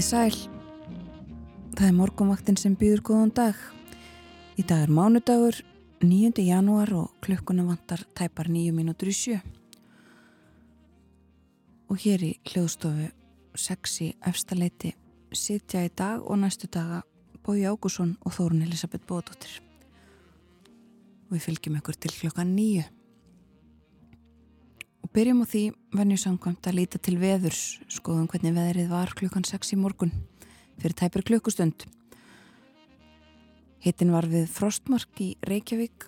Komið sæl. Það er morgumvaktin sem býður góðan dag. Í dag er mánudagur, 9. janúar og klukkuna vantar tæpar 9 mínútur í sjö. Og hér í hljóðstofu 6 í efstaleiti sitja í dag og næstu daga Bói Ágússon og Þórun Elisabeth Bóðdóttir. Við fylgjum ykkur til klukkan 9. Og byrjum á því vennjusamkvæmt að líta til veðurs, skoðum hvernig veðrið var klukkan 6 í morgun fyrir tæpir klukkustund. Hittin var við frostmark í Reykjavík,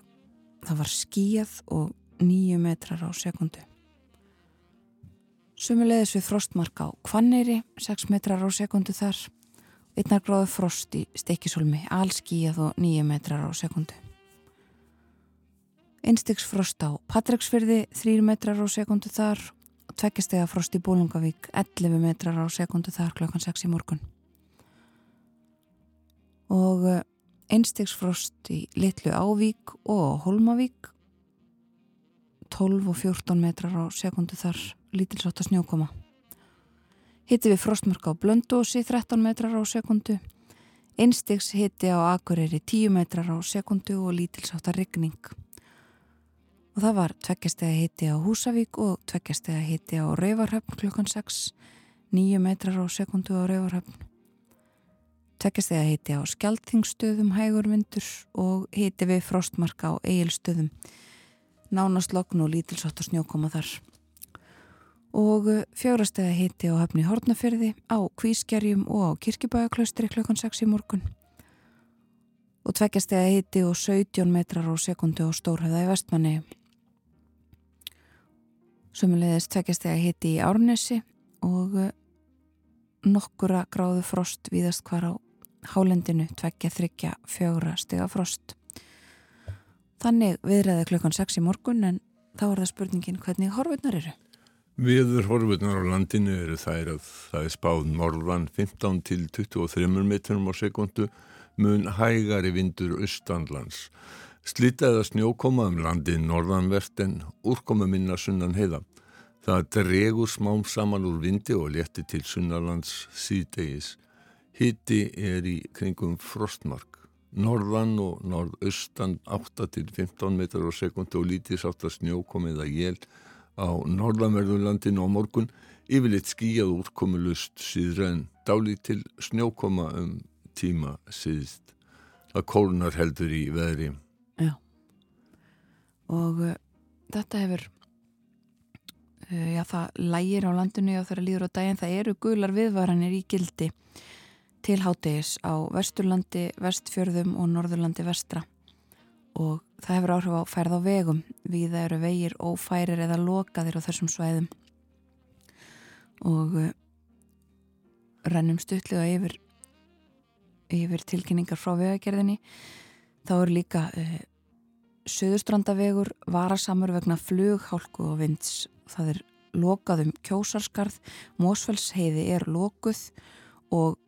það var skíjað og nýju metrar á sekundu. Sumulegðis við frostmark á Kvanneri, 6 metrar á sekundu þar, einnar gráðu frost í steikisólmi, allskíjað og nýju metrar á sekundu. Einstegsfrost á Patræksfyrði 3 metrar á sekundu þar og tveggjastega frost í Bólungavík 11 metrar á sekundu þar klokkan 6 í morgun. Og einstegsfrost í Littlu Ávík og Holmavík 12 og 14 metrar á sekundu þar lítilsátt að snjókoma. Hitti við frostmörk á Blöndósi 13 metrar á sekundu. Einstegs hitti á Akureyri 10 metrar á sekundu og lítilsátt að regning og það var tveggjastega hitti á Húsavík og tveggjastega hitti á Rauvarhöfn klukkan 6, 9 metrar á sekundu á Rauvarhöfn. Tveggjastega hitti á Skjaldþingstöðum hægur vindur og hitti við frostmarka á Egilstöðum, nánast lokn og lítilsótt að snjókoma þar. Og fjórastega hitti á höfni Hortnafyrði, á Kvískerjum og á Kirkibæjaklaustri klukkan 6 í morgun. Og tveggjastega hitti og 17 metrar á sekundu á Stórhauða í vestmanni. Sumulegðis tveggjastega hitti í Árnesi og nokkura gráðu frost víðast hvar á hálendinu tveggja þryggja fjögra stega frost. Þannig viðræði klukkan 6 í morgun en þá er það spurningin hvernig horfurnar eru. Viður horfurnar á landinu eru þær að það er spáð norðan 15 til 23 metrum á sekundu mun hægari vindur austanlands. Slitaða snjókoma um landið norðanvert en úrkoma minna sunnan heiða. Það dregur smám saman úr vindi og létti til sunnalands síðdegis. Hitti er í kringum frostmark. Norðan og norðaustan 8 til 15 metrar á sekundu og lítið sátt að snjókomið að jél á norðanverðurlandinu á morgun. Yfirleitt skíjað úrkomulust síðra en dáli til snjókoma um tíma síðst. Það kólnar heldur í veðri. Og uh, þetta hefur, uh, já það lægir á landinu og þeirra líður á daginn, það eru gular viðvaranir í gildi til hátegis á Vesturlandi, Vestfjörðum og Norðurlandi Vestra. Og það hefur áhrif á færð á vegum. Við það eru vegir ófærir eða lokaðir á þessum svæðum. Og uh, rennum stutlega yfir yfir tilkynningar frá vegagerðinni. Þá eru líka uh, söðustrandavegur varasamur vegna flug, hálku og vinds. Það er lokað um kjósarskarð Mósfellsheiði er lokuð og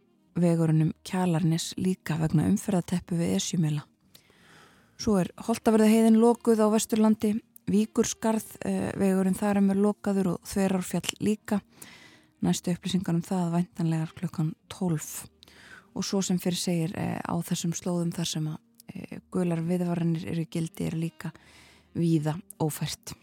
vegurinnum Kjalarnes líka vegna umferðateppu við Esjumila svo er Holtaverðaheiðin lokuð á Vesturlandi Víkurskarð, uh, vegurinn þar er lokaður og Þverarfjall líka. Næstu upplýsingar um það væntanlegar klukkan 12 og svo sem fyrir segir eh, á þessum slóðum þar sem að eh, gular viðvaranir eru gildi er líka víða ófært.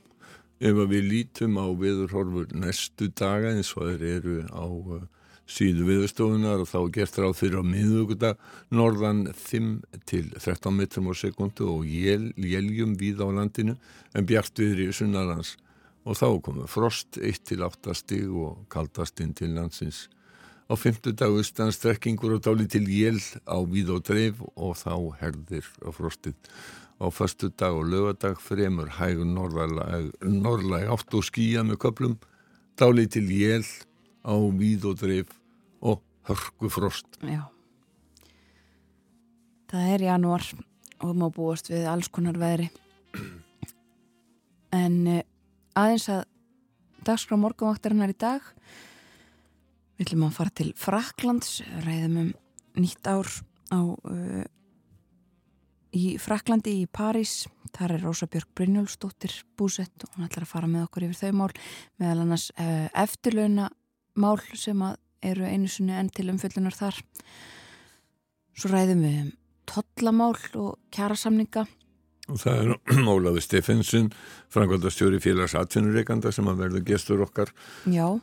Ef við lítum á viðurhorfur næstu daga eins og þeir eru á uh, síðu viðurstofunar og þá gert ráð fyrir á miðugudag norðan 5 til 13 metrum á sekundu og jél, jéljum víða á landinu en bjart viðri sunnarlands og þá komur frost 1 til 8 stig og kaldast inn til landsins. Á fymtudag austan strekkingur og dáli til jél á víð og dreif og þá herðir á frostið. Á fastu dag og lögadag fremur hægur norðlæg átt og skýja með köplum, dáli til jél á víð og dreif og hörku frost. Já. Það er janúar og má búast við alls konar veðri. En uh, aðeins að dagskrá morgunvaktarinnar í dag Við ætlum að fara til Fraklands, ræðum um nýtt ár á, uh, í Fraklandi í París. Þar er Rósa Björg Brynjólfsdóttir búsett og hún ætlar að fara með okkur yfir þau mál. Meðal annars uh, eftirlauna mál sem eru einu sunni enn til umfyllunar þar. Svo ræðum við um tollamál og kjærasamninga. Og það er Ólafi Steffensen, frangvaldastjóri félags atvinnureikanda sem að verða gestur okkar. Já.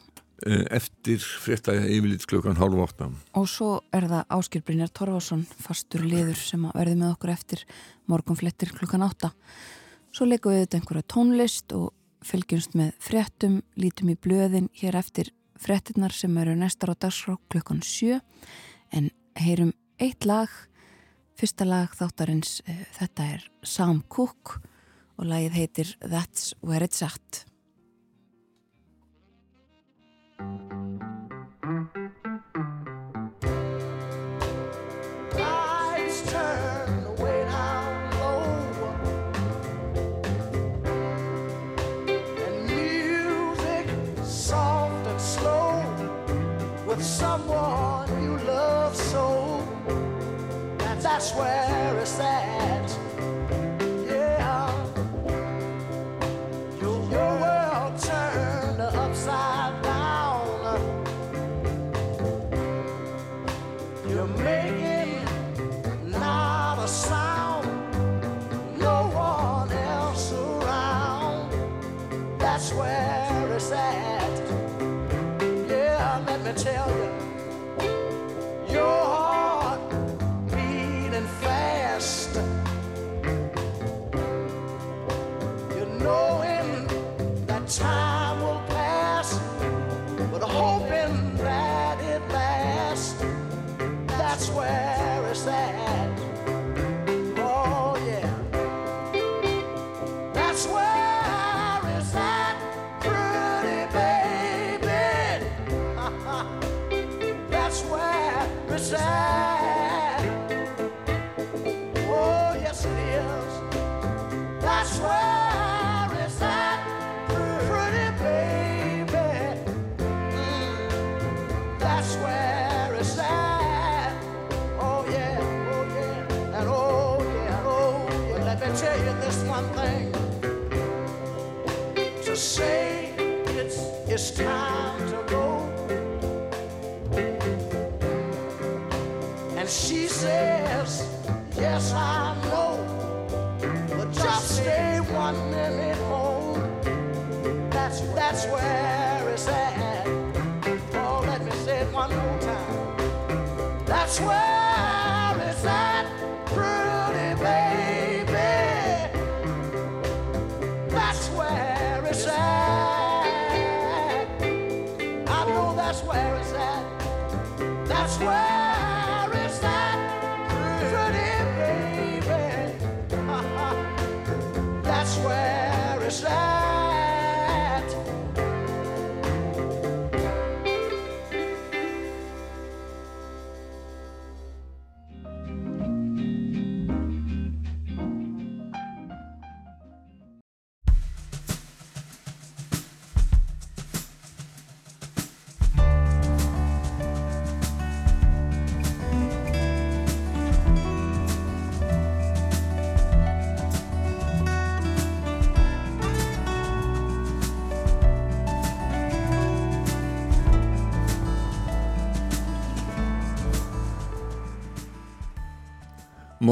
Eh, eftir fréttaði yfirlits klukkan hálf átta. Og svo er það Áskil Brynjar Torfarsson, fastur liður sem að verði með okkur eftir morgunflettir klukkan átta. Svo leikum við þetta einhverja tónlist og fylgjumst með fréttum, lítum í blöðin hér eftir fréttinnar sem eru næstar á dagskrá klukkan 7 en heyrum eitt lag fyrsta lag þáttarins uh, þetta er Sam Cooke og lagið heitir That's Where It's At That's say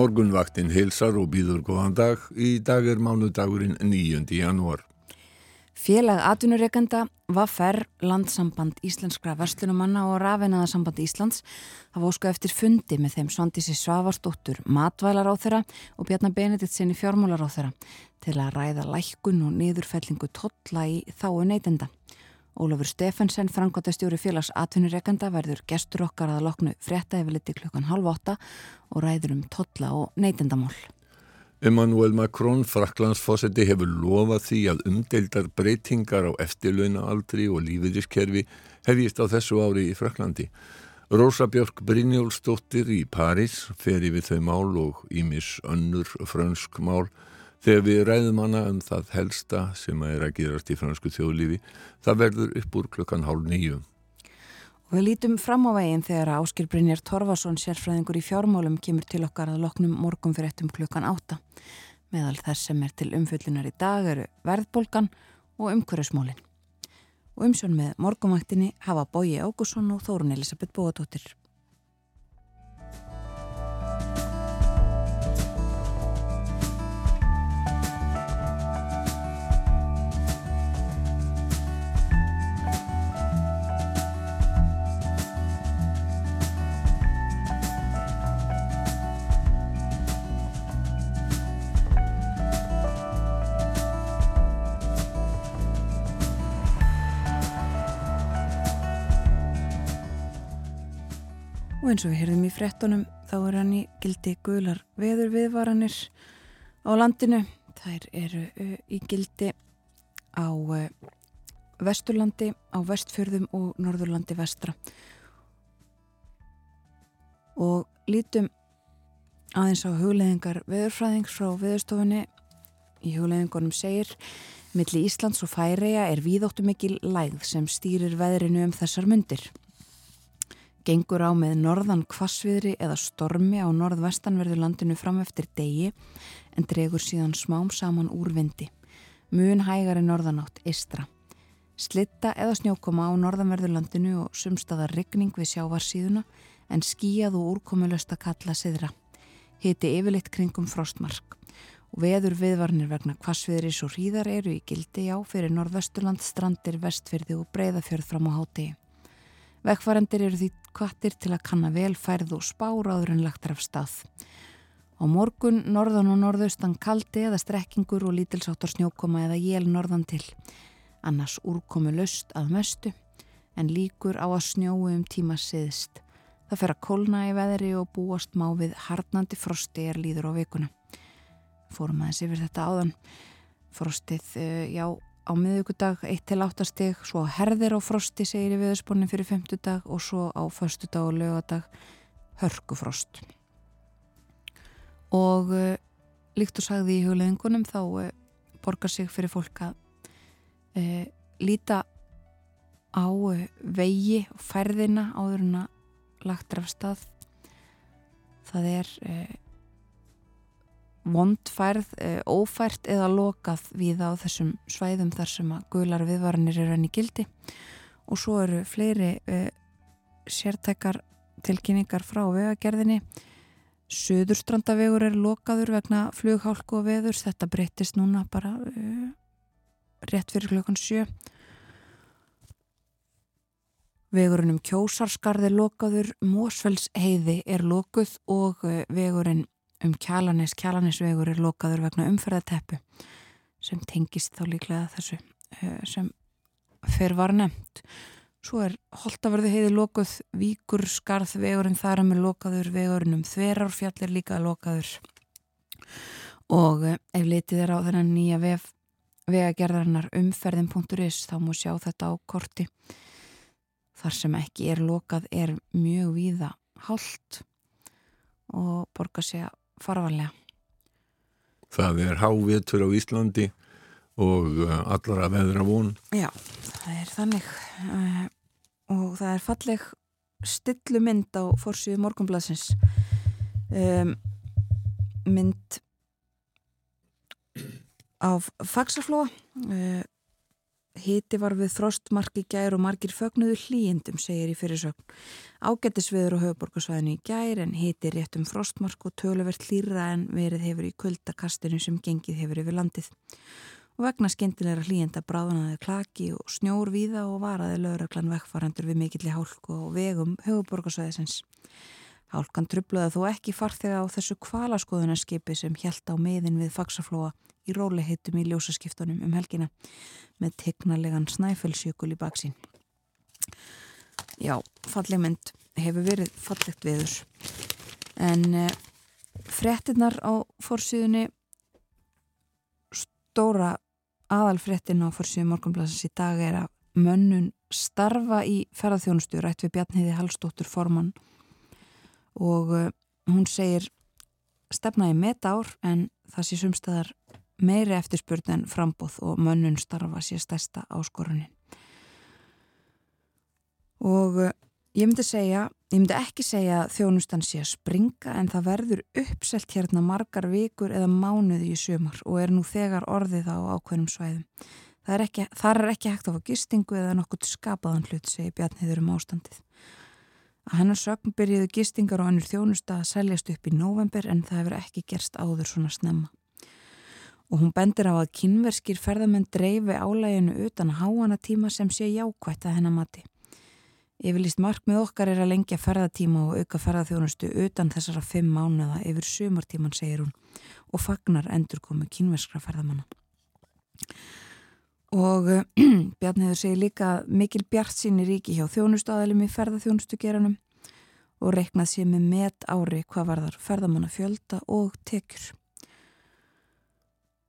Morgunvaktin hilsar og býður góðan dag. Í dag er mánudagurinn 9. janúar. Félag atvinnureikanda, Vaffer, Landsamband Íslenskra Verslunumanna og Rafinaðarsamband Íslands hafa óskað eftir fundi með þeim Svandísi Svavarsdóttur matvælar á þeirra og Bjarnar Benedikt sinni fjármúlar á þeirra til að ræða lækkun og niðurfellingu totla í þáu neytenda. Ólafur Stefansson, frangotastjóri félags atvinnureikanda, verður gestur okkar að loknu frétta yfir liti klukkan halv åtta og ræður um totla og neytendamál. Emmanuel Macron, Fraklandsfósetti, hefur lofað því að umdeildar breytingar á eftirlaunaaldri og lífiðiskerfi hefjist á þessu ári í Fraklandi. Rósa Björk Brynjólfsdóttir í París fer yfir þau mál og ímis önnur frönsk mál þegar við ræðum hana um það helsta sem er að gerast í fransku þjóðlífi. Það verður upp úr klukkan hálf nýju. Og við lítum fram á veginn þegar Áskil Brynjar Torfason, sérfræðingur í fjármálum, kemur til okkar að loknum morgun fyrir ettum klukkan átta. Meðal þess sem er til umfyllunar í dag eru verðbólgan og umhverjusmólin. og umsjón með morgumæktinni hafa Bói Ágússon og Þórun Elisabeth Bóadóttir. Og eins og við heyrðum í frettunum þá er hann í gildi gular veður viðvaranir á landinu. Þær eru uh, í gildi á uh, vesturlandi, á vestfjörðum og norðurlandi vestra. Og lítum aðeins á hugleðingar veðurfræðings frá veðurstofunni. Í hugleðingunum segir milli Íslands og Færeja er víðóttu mikil lægð sem stýrir veðrinu um þessar myndir gengur á með norðan kvassviðri eða stormi á norðvestanverðu landinu fram eftir degi en dregur síðan smám saman úr vindi. Mun hægari norðanátt istra. Slitta eða snjókoma á norðanverðu landinu og sumstaðar ryggning við sjávarsíðuna en skíjað og úrkomulösta kalla siðra. Hiti yfirleitt kringum frostmark. Og veður viðvarnir vegna kvassviðris og hríðar eru í gildi á fyrir norðvesturland, strandir, vestfyrði og breyðafjörð fram á hátegi. Vegfarendir eru því kvattir til að kanna velfærð og spáraður en lagtar af stað. Á morgun norðan og norðaustan kaldi eða strekkingur og lítilsáttar snjókoma eða jél norðan til. Annars úrkomu löst að mestu en líkur á að snjóu um tíma siðst. Það fer að kólna í veðri og búast má við harnandi frosti er líður á vikuna. Fórum aðeins yfir þetta áðan. Frostið, eh, já, á miðugudag 1-8 steg, svo herðir á frosti segir í viðspónum fyrir 50 dag og svo á förstu dag og lögadag hörkufrost. Og uh, líkt og sagði í hugleðingunum þá uh, borgar sig fyrir fólk að uh, líta á vegi og færðina áður en að lagt er af stað. Það er vondfærð, eh, ófært eða lokað við á þessum svæðum þar sem að gular viðvaranir eru enn í gildi. Og svo eru fleiri eh, sértækar tilkynningar frá vegagerðinni. Suðurstrandavegur er lokaður vegna flughálku og veður þetta breytist núna bara uh, rétt fyrir klokkan sjö. Vegurinn um kjósarskarði lokaður. Mósfells heiði er lokuð og vegurinn um Kjalanis, Kjalanisvegur er lokaður vegna umferðateppu sem tengist þá líklega þessu uh, sem fer var nefnt. Svo er Holtavörðu heiði lokuð Víkur skarð vegurinn þar að með lokaður vegurinn um Þverárfjall er líka lokaður. Og uh, ef litið er á þennan nýja vef, vegagerðarinnar umferðin.is þá múi sjá þetta á korti. Þar sem ekki er lokað er mjög víða hálft og borga sig að farvarlega. Það er hávétur á Íslandi og uh, allara veðra von. Já, það er þannig uh, og það er falleg stillu mynd á fórsíðu morgunbladsins um, mynd af fagsaflóa uh, Hiti var við frostmarki gær og margir fögnuðu hlýjendum, segir í fyrirsögn. Ágættisviður á höfuborgarsvæðinu í gær en hiti rétt um frostmark og töluvert hlýra en verið hefur í kuldakastinu sem gengið hefur yfir landið. Og vegna skemmtilegra hlýjenda bráðanaði klaki og snjór víða og varaði lögreglan vekkfarandur við mikilli hálku og vegum höfuborgarsvæðisins. Hálkan trublaði þó ekki farþega á þessu kvalaskoðunarskipi sem hjælt á meðin við fagsaflóa í róliheitum í ljósaskiptunum um helgina með tegnarlegan snæfellsjökul í baksín. Já, falleg mynd hefur verið fallegt viður en uh, frettinnar á fórsíðunni stóra aðalfrettin á fórsíðu morgunblasins í dag er að mönnun starfa í ferðarþjónustu rætt við Bjarniði Hallstóttur Formann og uh, hún segir stefna í metár en það sé sumstaðar meiri eftirspurn en frambóð og mönnun starfa sé stærsta áskorunin. Og eh, ég myndi segja, ég myndi ekki segja að þjónustan sé að springa en það verður uppselt hérna margar vikur eða mánuði í sumar og er nú þegar orðið á ákveðnum svæðum. Er þar er ekki hægt að fá gistingu eða nokkuð skapaðan hlut, segi Bjarniður um ástandið. Að hennar sögn byrjuðu gistingar og annur þjónusta að seljast upp í november en það hefur ekki gerst áður svona snemma. Og hún bendir á að kynverskir ferðamenn dreifi álæginu utan háana tíma sem sé jákvætt að hennar mati. Yfirlýst markmið okkar er að lengja ferðatíma og auka ferðaþjónustu utan þessara fimm mánuða yfir sumartíman, segir hún, og fagnar endurkomu kynverskra ferðamanna. Og uh, Bjarniður segir líka mikil bjart sín í ríki hjá þjónustaðalum í ferðarþjónustugeranum og reiknað sér með met ári hvað var þar ferðamanna fjölda og tekjur.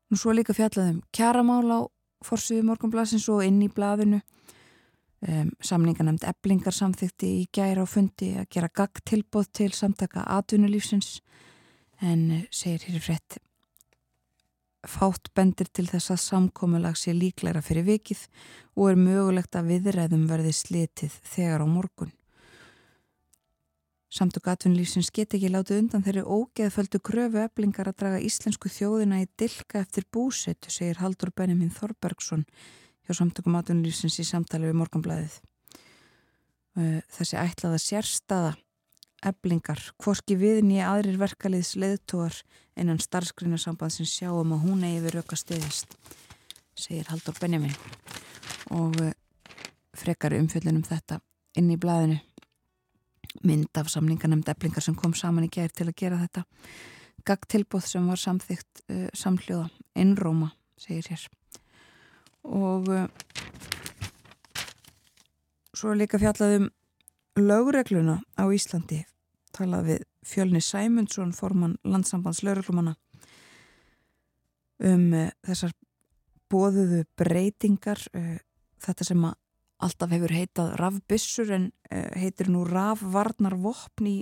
Nú svo líka fjallaðum kjaramál á forsuðu morgunblasins og inn í blaðinu. Um, samningarnemnd eblingar samþykti í gæra og fundi að gera gagg tilbóð til samtaka atvinnulífsins en uh, segir hér í frett fátt bendir til þess að samkomulag sé líklæra fyrir vikið og er mögulegt að viðræðum verði slitið þegar á morgun. Samtök atvinnulífsins get ekki látið undan þeirri ógeðföldu kröfu eblingar að draga íslensku þjóðina í dilka eftir búsetu, segir Haldur Benjamin Þorbergsson hjá samtökum atvinnulífsins í samtali við morgunblæðið. Þessi ætlaða sérstaða eblingar, hvorki viðin í aðrir verkaliðs leðtóar innan starfsgrínasambansin sjáum að hún eigi við röka stiðist, segir Haldur Benjamin. Og eh, frekar umfjöldin um þetta inn í blæðinu mynd af samninganemnd eblingar sem kom saman í gerð til að gera þetta. Gagtilbóð sem var samþygt uh, samhljóða, innróma segir hér. Og uh, svo líka fjallaðum lögregluna á Íslandi talað við Fjölni Sæmundsson formann landsambands lögreglumanna um uh, þessar bóðuðu breytingar uh, þetta sem að alltaf hefur heitað rafbissur en uh, heitir nú rafvarnarvopn í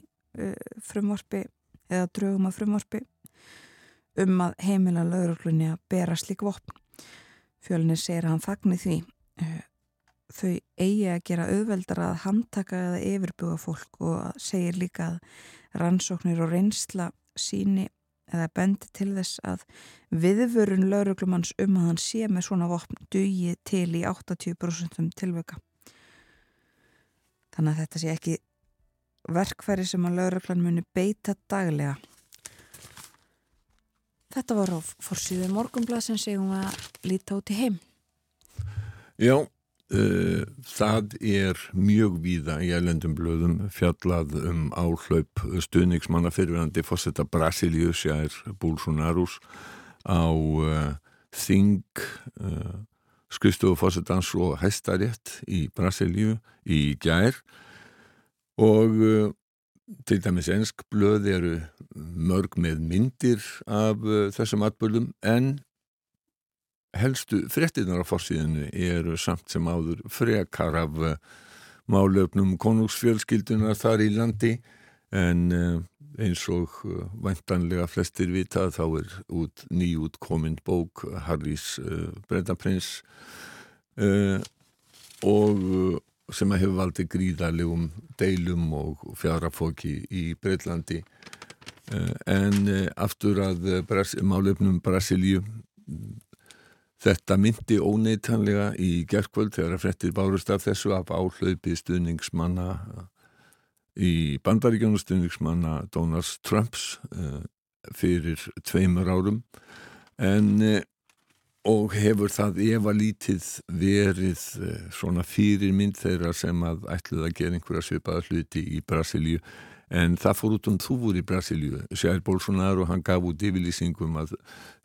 frumvarfi eða drögum að frumvarfi um að heimila lögreglunni að bera slik vopn. Fjölni segir að hann fagni því þau eigi að gera auðveldar að handtaka eða yfirbuga fólk og segir líka að rannsóknir og reynsla síni eða bendi til þess að viðvörun lauruglumanns um að hann sé með svona vopn dugi til í 80% tilvöka. Þannig að þetta sé ekki verkfæri sem að lauruglan muni beita daglega. Þetta var á fórsýðu morgunblað sem segum að líta út í heim. Já, það er mjög víða í ælendum blöðum fjallað um áhlaup stuðningsmanna fyrirvæðandi fósetta Brasilíu sér Búlsonarús á uh, Þing uh, skrifstofu fósettans og hæstarétt í Brasilíu í gær. Og uh, til dæmis ensk blöð eru mörg með myndir af þessum atbyrðum en helstu frettinnar á fórsíðinu eru samt sem áður frekar af uh, málöfnum konungsfjölskyldunar þar í landi en uh, eins og uh, vantanlega flestir vita þá er út nýjútkominn bók Harrys Breitaprins og sem að hefur valdið gríðarlegum deilum og fjarafóki í Breitlandi en aftur að málöfnum Brasilíu Þetta myndi óneitanlega í gerðkvöld þegar að frettir bárust af þessu af áhlaupi stuðningsmanna í bandaríkjónu stuðningsmanna Donald Trumps uh, fyrir tveimur árum. En uh, og hefur það ef að lítið verið uh, svona fyrir mynd þeirra sem að ætluð að gera einhverja svipaða hluti í Brasilíu en það fór út um þúfur í Brasilíu. Sjær Bolsonaro, hann gaf út yfirlýsingum að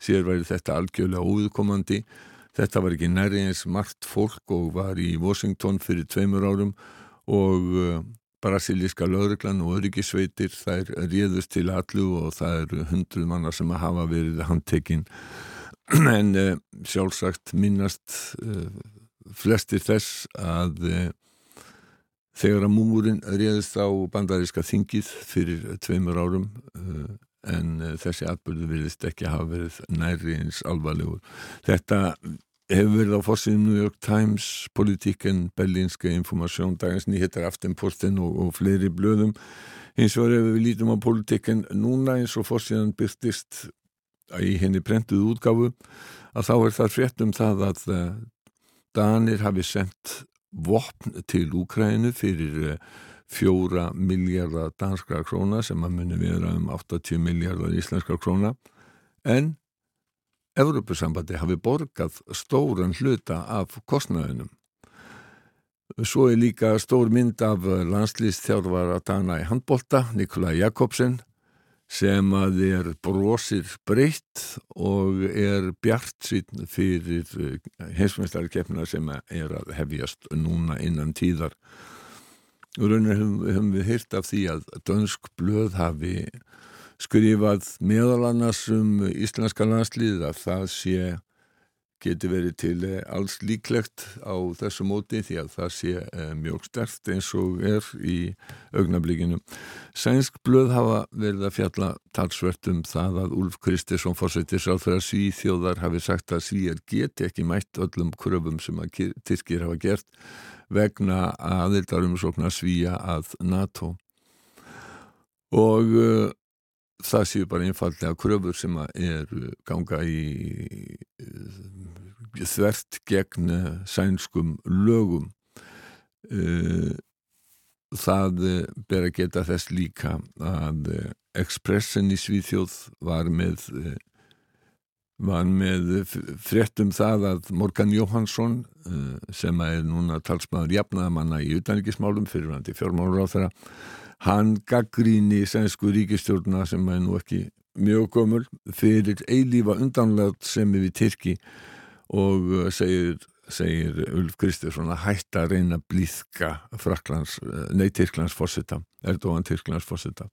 sér væri þetta algjörlega óðkomandi þetta var ekki næri eins margt fólk og var í Washington fyrir tveimur árum. Og uh, brasilíska lauruglan og öryggisveitir þær réðust til allu og það eru hundruð manna sem að hafa verið handtekinn en uh, sjálfsagt minnast uh, flestir þess að þegar að múmurinn réðist á bandaríska þingið fyrir tveimur árum uh, en uh, þessi atbyrðu vilist ekki hafa verið næri eins alvarlegur. Þetta hefur verið á fórsýðum New York Times, Politiken, Berlínska Informasjón, dagins nýhettar Aftenposten og, og fleiri blöðum. Hins vegar ef við lítum á Politiken núna eins og fórsýðan byrtist í henni prentuð útgáfu að þá er það frétt um það að uh, Danir hafi sendt vopn til Úkrænu fyrir fjóra miljardar danskra króna sem að muni vera um 80 miljardar íslenskra króna en Evropasambandi hafi borgað stóran hluta af kostnæðinum. Svo er líka stór mynd af landslýstjárvar að dana í handbolta, Nikolaj Jakobsen, sem að er brosir breytt og er bjart sín fyrir heimsmeistarkeppna sem er að hefjast núna innan tíðar. Raunar höfum, höfum við hýrt af því að dönsk blöð hafi skrifað meðal annars um íslenska landslið að það sé geti verið til alls líklegt á þessu móti því að það sé mjög stert eins og er í augnablíkinu. Sænsk blöð hafa verið að fjalla talsvert um það að Úlf Kristiðsson fórsettir sá þegar Svíþjóðar hafi sagt að Svíjar geti ekki mætt öllum kröfum sem að Tyrkir hafa gert vegna aðildarum sóknar Svíja að NATO og uh, það séu bara einfallega kröfur sem er ganga í uh, þvert gegn sænskum lögum. Uh, það ber að geta þess líka að Expressen í Svíþjóð var með var með fréttum það að Morgan Jóhansson sem er núna talsmaður jafnaðamanna í utanrikkismálum fyrir hann til fjármálur á þeirra hann gaggríni sænsku ríkistjórna sem er nú ekki mjög gömul fyrir eilífa undanlegt sem er við Tyrki og segir, segir Ulf Kristjánsson að hætta að reyna blíðka Fraklands, nei Tyrklands fórseta, Erdogan Tyrklands fórseta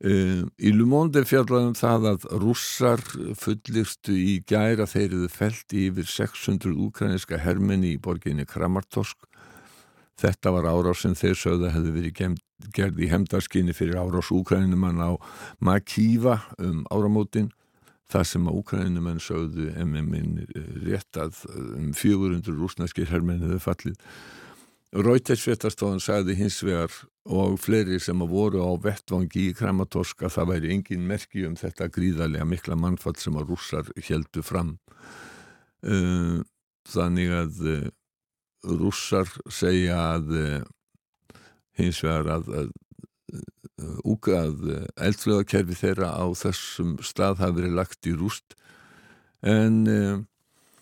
Uh, í Lumonde fjallaðum það að rússar fullirstu í gæra þeirriðu felt yfir 600 úkræniska hermenni í borginni Kramartorsk þetta var árás sem þeir sögða hefði verið gerð í hemdarskinni fyrir árás úkræninumann á Makíva um áramótin það sem að úkræninumann sögðu MM-in rétt að um 400 rúsneskir hermenni hefði fallið Rautersvéttastofan sagði hins vegar og fleiri sem að voru á vettvangi í Kramatorsk að það væri engin merki um þetta gríðarlega mikla mannfall sem að rússar heldu fram. Þannig að rússar segja að hins vegar að, að, að eldflöðakerfi þeirra á þessum stað hafi verið lagt í rúst. En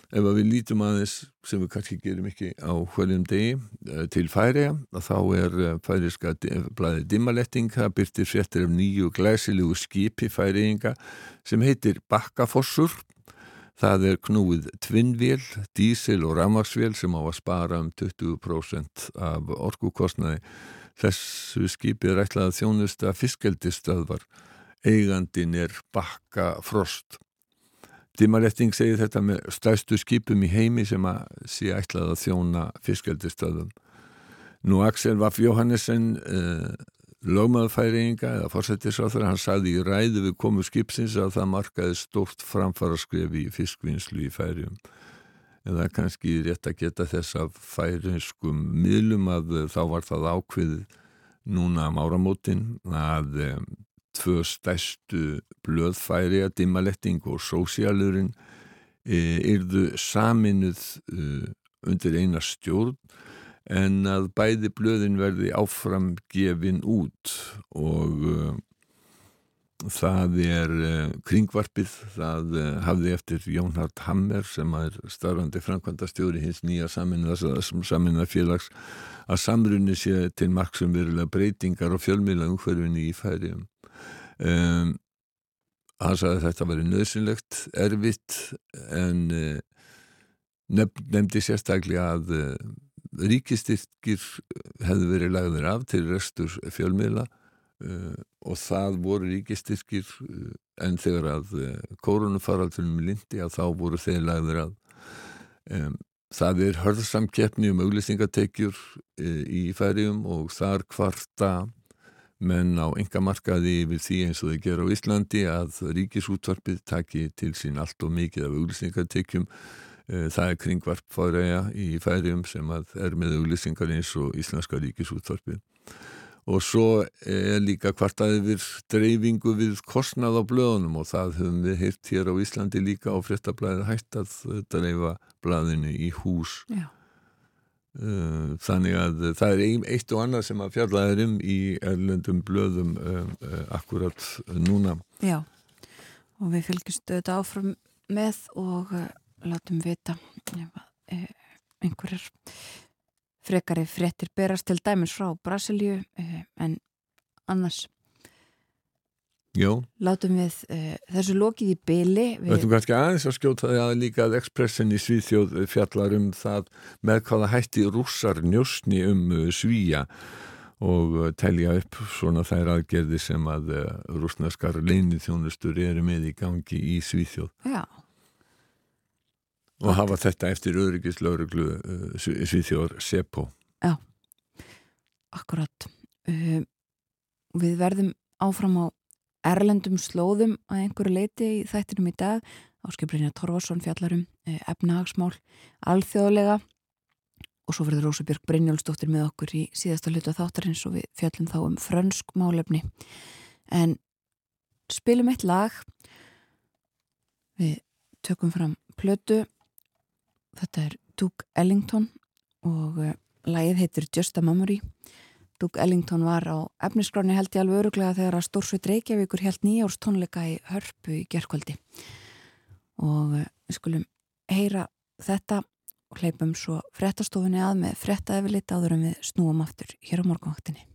ef við lítum aðeins sem við kannski gerum ekki á hverjum degi til færiða þá er færiðska blæði dimmaletting það byrtir fréttir af nýju glæsilegu skipi færiðinga sem heitir Bakkafossur það er knúið tvinnvél dísil og ramagsvél sem á að spara um 20% af orkukostnaði. Þessu skipi er ætlað að þjónusta fiskeldistöðvar eigandin er Bakkafrost Dimmaretting segir þetta með stæstu skipum í heimi sem að sé ætlað að þjóna fiskeldistöðum. Nú Axel Vaff Jóhannesson, lögmaðurfæringa eða fórsettisráþur, hann sagði í ræðu við komu skipsins að það markaði stórt framfaraskrefi í fiskvinnslu í færium. En það er kannski rétt að geta þess að færinskum miðlum að þá var það ákveð núna á áramótin að um, tvö stæstu blöðfæri að dimmaletting og sósialurinn e, yrðu saminuð e, undir eina stjórn en að bæði blöðin verði áfram gefin út og e, það er e, kringvarpið, það e, hafði eftir Jónhard Hammer sem er starfandi framkvæmda stjóri hins nýja saminna félags að samrunni sé til marksum verulega breytingar og fjölmila umhverfinni í færium Um, hann sagði að þetta væri nöðsynlegt, erfitt en uh, nefn, nefndi sérstaklega að uh, ríkistyrkir hefðu verið lagðir af til restur fjölmiðla uh, og það voru ríkistyrkir en þegar að koronafaraldunum lindi að þá voru þeir lagðir af. Um, það er hörðsamkeppni um auglýsingatekjur í færium og þar kvarta menn á enga markaði yfir því eins og þau gera á Íslandi að ríkisútvarpið taki til sín allt og mikið af auglýsingartekjum eh, það er kringvarp fáræja í færium sem er með auglýsingar eins og Íslenska ríkisútvarpið. Og svo er líka kvartaði við dreifingu við kostnað á blöðunum og það höfum við hirt hér á Íslandi líka á fréttablaðið hægt að dreifa blaðinu í hús. Já. Uh, þannig að það er eitt og annað sem að fjallaðir um í erlendum blöðum um, uh, akkurat núna. Já, og við fylgjumst auðvitað áfram með og látum vita ef uh, einhverjar frekari fréttir berast til dæmis frá Brasilíu uh, en annars. Já, látum við uh, þessu lokið í byli við ætlum kannski aðeins að skjóta því að líka að Expressin í Svíþjóð fjallar um það með hvaða hætti rússar njósni um Svíja og telja upp svona þær aðgerði sem að rúsneskar leinið þjónustur eru með í gangi í Svíþjóð. Já, og hafa þetta eftir öryggislauruglu uh, Svíþjóðar SEPO akkurat. Uh, Við verðum áfram á erlendum slóðum að einhverju leiti í þættinum í dag. Áskiprinja Torfarsson fjallarum uh, efnahagsmál alþjóðlega. Og svo verður Rósabjörg Brynjólfsdóttir með okkur í síðasta hlutu þáttarins og við fjallum þá um frönsk málefni. En spilum eitt lag. Við tökum fram plötu þetta er Duke Ellington og uh, lagið heitir Just a Memory. Duke Ellington var á efniskráni held ég alveg öruglega þegar að Stórsveit Reykjavíkur held nýjárs tónleika í hörpu í gerkvöldi og uh, við skulum heyra þetta og hleypum svo frettastofunni að með fretta efirlit áður en við snúum aftur hér á morgunvaktinni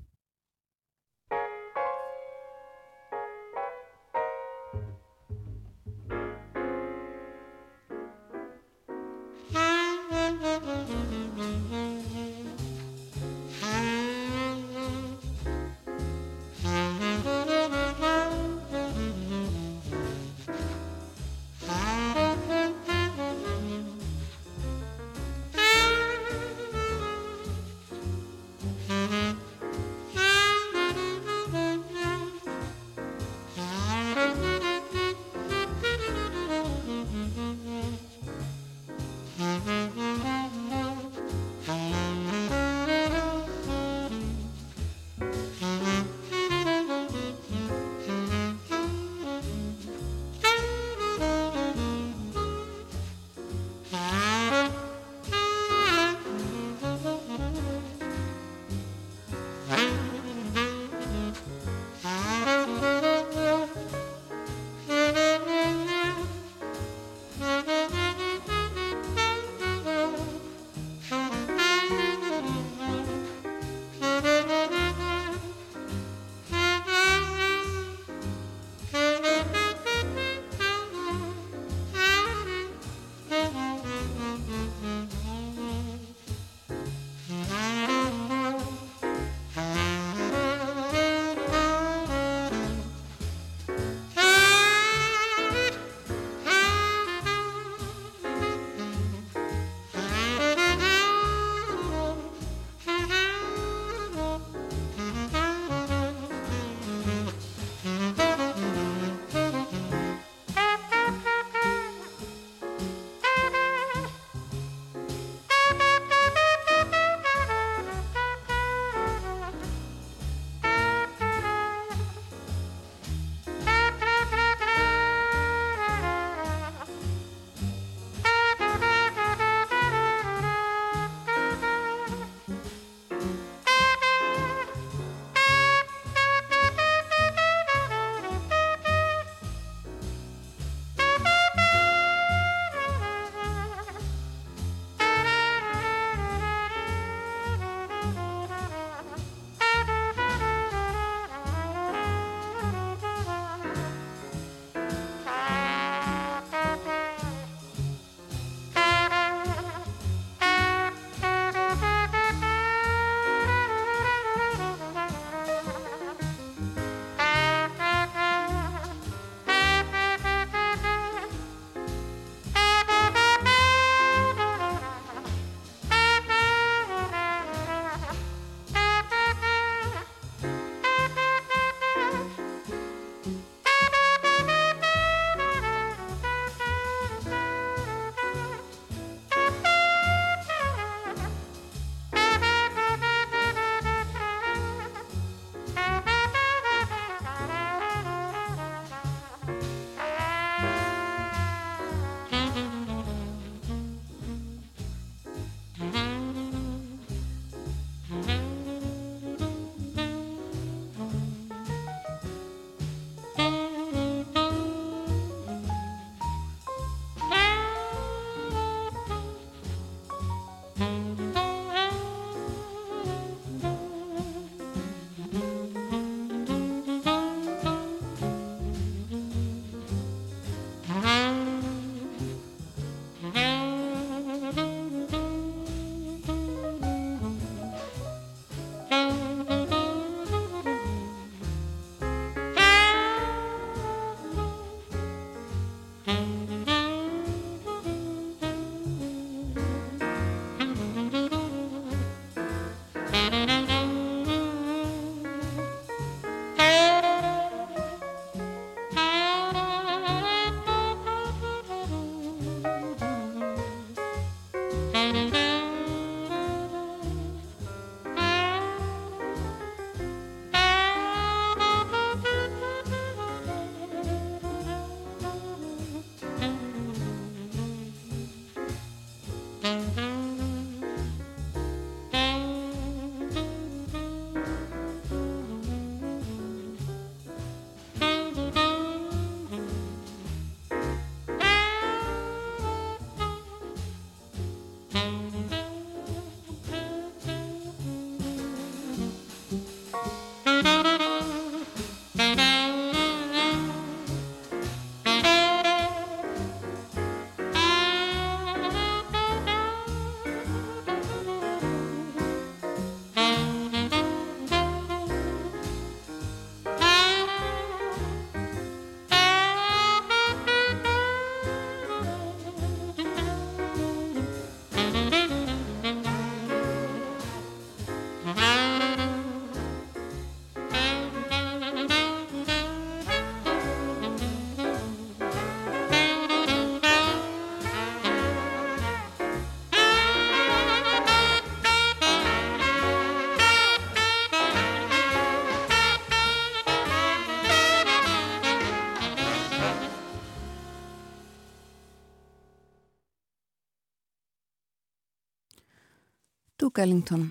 Duke Ellington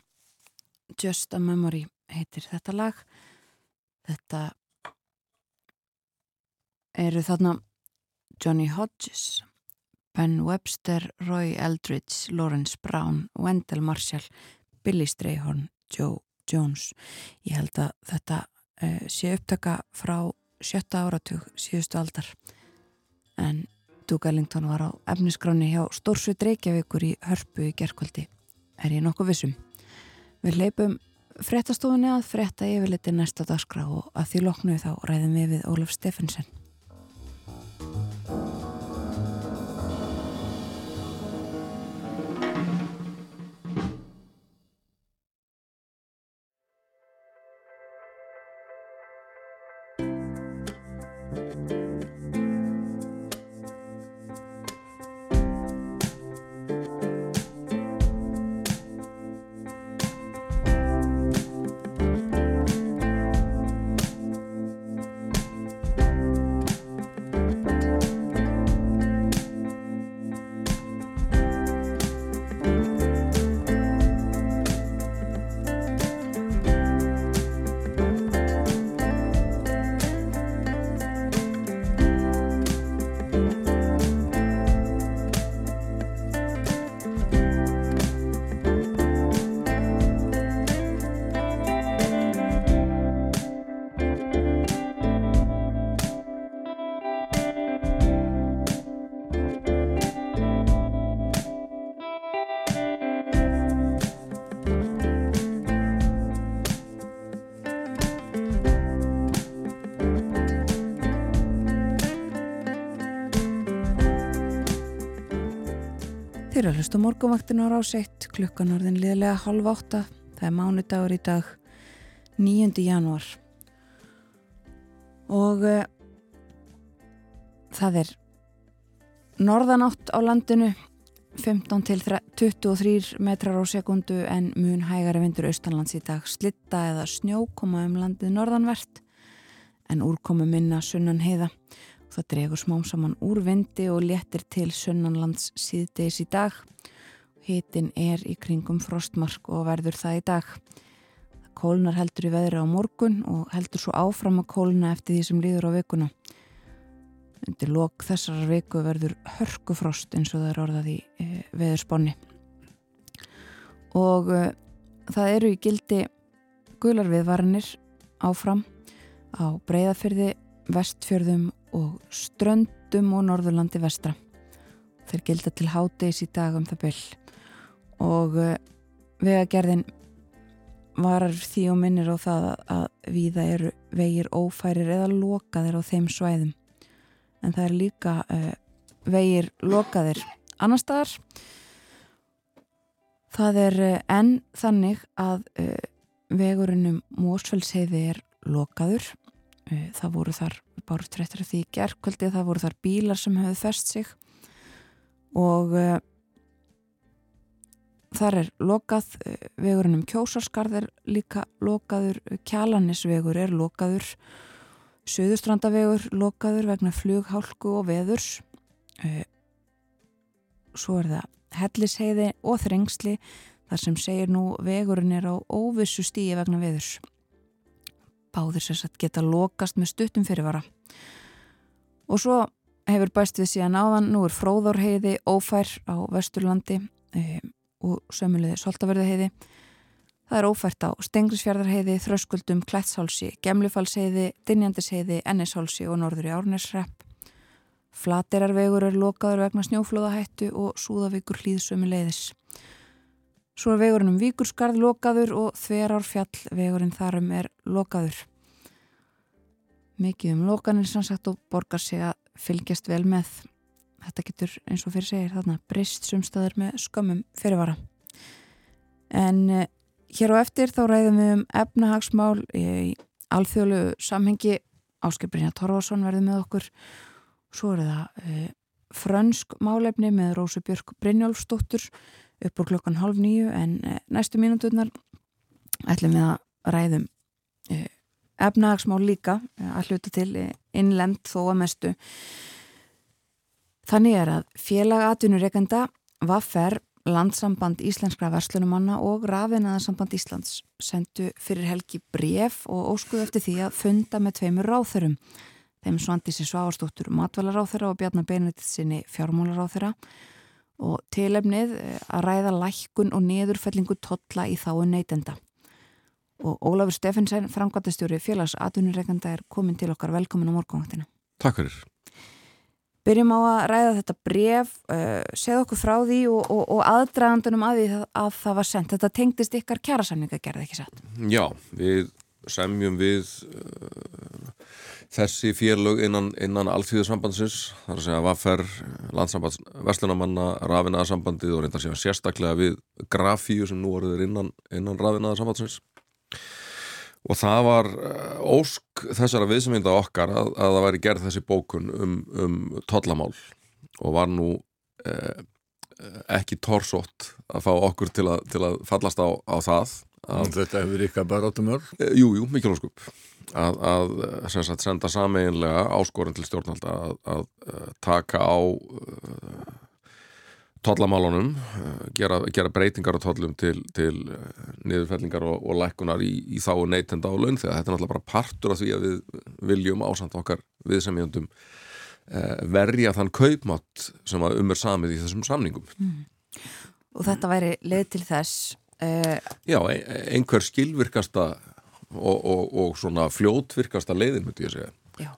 Just a Memory heitir þetta lag. Þetta eru þarna Johnny Hodges Ben Webster, Roy Eldridge Lawrence Brown, Wendell Marshall Billy Strayhorn, Joe Jones. Ég held að þetta uh, sé upptaka frá sjötta áratug síðustu aldar. En Duke Ellington var á efnisgráni hjá Stórsveit Reykjavíkur í hörpu í gerkvöldi er ég nokkuð vissum. Við leipum frettastofunni að fretta yfirleiti næsta dagskrá og að því loknu þá ræðum við við Ólaf Steffensen. Þeir að hlusta morgunvaktinu á ráseitt klukkan orðin liðlega halv átta. Það er mánudagur í dag 9. januar. Og uh, það er norðanátt á landinu 15 til 23 metrar á sekundu en mun hægari vindur austanlands í dag slitta eða snjó koma um landið norðanvert en úrkomu minna sunnan heiða. Það dregur smám saman úr vindi og léttir til sunnanlands síðdeis í dag. Hitin er í kringum frostmark og verður það í dag. Það kólnar heldur í veðri á morgun og heldur svo áfram að kólna eftir því sem líður á vikuna. Undir lok þessar viku verður hörkufrost eins og það er orðað í e, veðursponni. Og e, það eru í gildi gularviðvaranir áfram á breyðafyrði, vestfjörðum og ströndum og norðurlandi vestra. Þeir gilda til háteis í dag um það byll og uh, vegagerðin varar því og minnir á það að viða eru vegir ófærir eða lokaðir á þeim svæðum. En það er líka uh, vegir lokaðir annar staðar. Það er uh, enn þannig að vegurinnum Mósfellsheiði er lokaður. Það voru þar af því gerðkvöldi það voru þar bílar sem höfðu fest sig og uh, þar er lokað, eh, vegurinn um kjósarskarð er líka lokaður, kjalanisvegur er lokaður, söðustrandavegur lokaður vegna flughálku og veðurs, eh, svo er það hellisheiði og þrengsli þar sem segir nú vegurinn er á óvissu stíi vegna veðurs. Báðir sér satt geta lokast með stuttum fyrirvara. Og svo hefur bæst við síðan áðan, nú er fróðórheiði ófær á Vesturlandi um, og sömulegði Soltaverðaheiði. Það er ófært á Stengrisfjörðarheiði, Þröskuldum, Klætshálsi, Gemlufalsheiði, Dinjandisheiði, Ennishálsi og Norður í Árnesrepp. Flaterarvegur er lokaður vegna snjóflóðahættu og Súðavíkur hlýðsömi leiðis. Svo er vegurinn um Víkurskarð lokaður og Þverárfjall vegurinn þarum er lokaður. Mikið um lokaninn sannsagt og borgar sig að fylgjast vel með. Þetta getur eins og fyrir segir þarna breyst sumstaður með skömmum fyrirvara. En eh, hér á eftir þá ræðum við um efnahagsmál í alþjóðlu samhengi Áskiprinja Torvason verði með okkur Svo er það e, frönsk málefni með Rósu Björk Brynjólfsdóttur upp úr klokkan halv nýju en e, næstu mínúturnar ætlum við að ræðum e, efnahagsmál líka að hluta til innlend þó að mestu. Þannig er að félagatunurreikenda Vaffer, landsamband íslenskra verslunumanna og rafinaðarsamband Íslands sendu fyrir helgi bref og óskuðu eftir því að funda með tveimur ráþurum þeim Svandísi Sváarstóttur matvælaráþara og Bjarnar Benedikt sinni fjármálaráþara og tilefnið eh, að ræða lækkun og niðurfellingu totla í þáu neytenda. Og Ólafur Steffensen, framkvæmtastjóri félags atvinnureikanda er komin til okkar velkomin á morgunvaktina. Takk fyrir. Byrjum á að ræða þetta bref, uh, segð okkur frá því og, og, og aðdragandunum að því að það var sendt. Þetta tengdist ykkar kjærasamninga gerði ekki satt? Já, við semjum við uh, þessi félög innan, innan alltíðarsambandsins, þar að segja Vaffer, landsambands, Vestlunamanna, Rafinaðarsambandið og reyndar sér sérstaklega við grafíu sem nú voruður innan, innan Rafinaðarsambandsins og það var uh, ósk þessara viðsmynda okkar að, að það væri gerð þessi bókun um, um tollamál og var nú eh, ekki torsótt að fá okkur til að, til að fallast á, á það. að, Þetta hefur ykkar bara áttum öll Jú, jú, mikilvægskup að, að sagt, senda sameinlega áskorinn til stjórnalda að, að uh, taka á uh, tollamálunum uh, gera, gera breytingar á tollum til, til niðurfellingar og, og lækunar í, í þá neytenda á laun þegar þetta er náttúrulega bara partur af því að við viljum ásand okkar við sem jöndum verja þann kaupmátt sem að umver samið í þessum samningum. Mm. Og þetta væri leið til þess Já, einhver skilvirkasta og, og, og svona fljótvirkasta leiðin, myndi ég segja.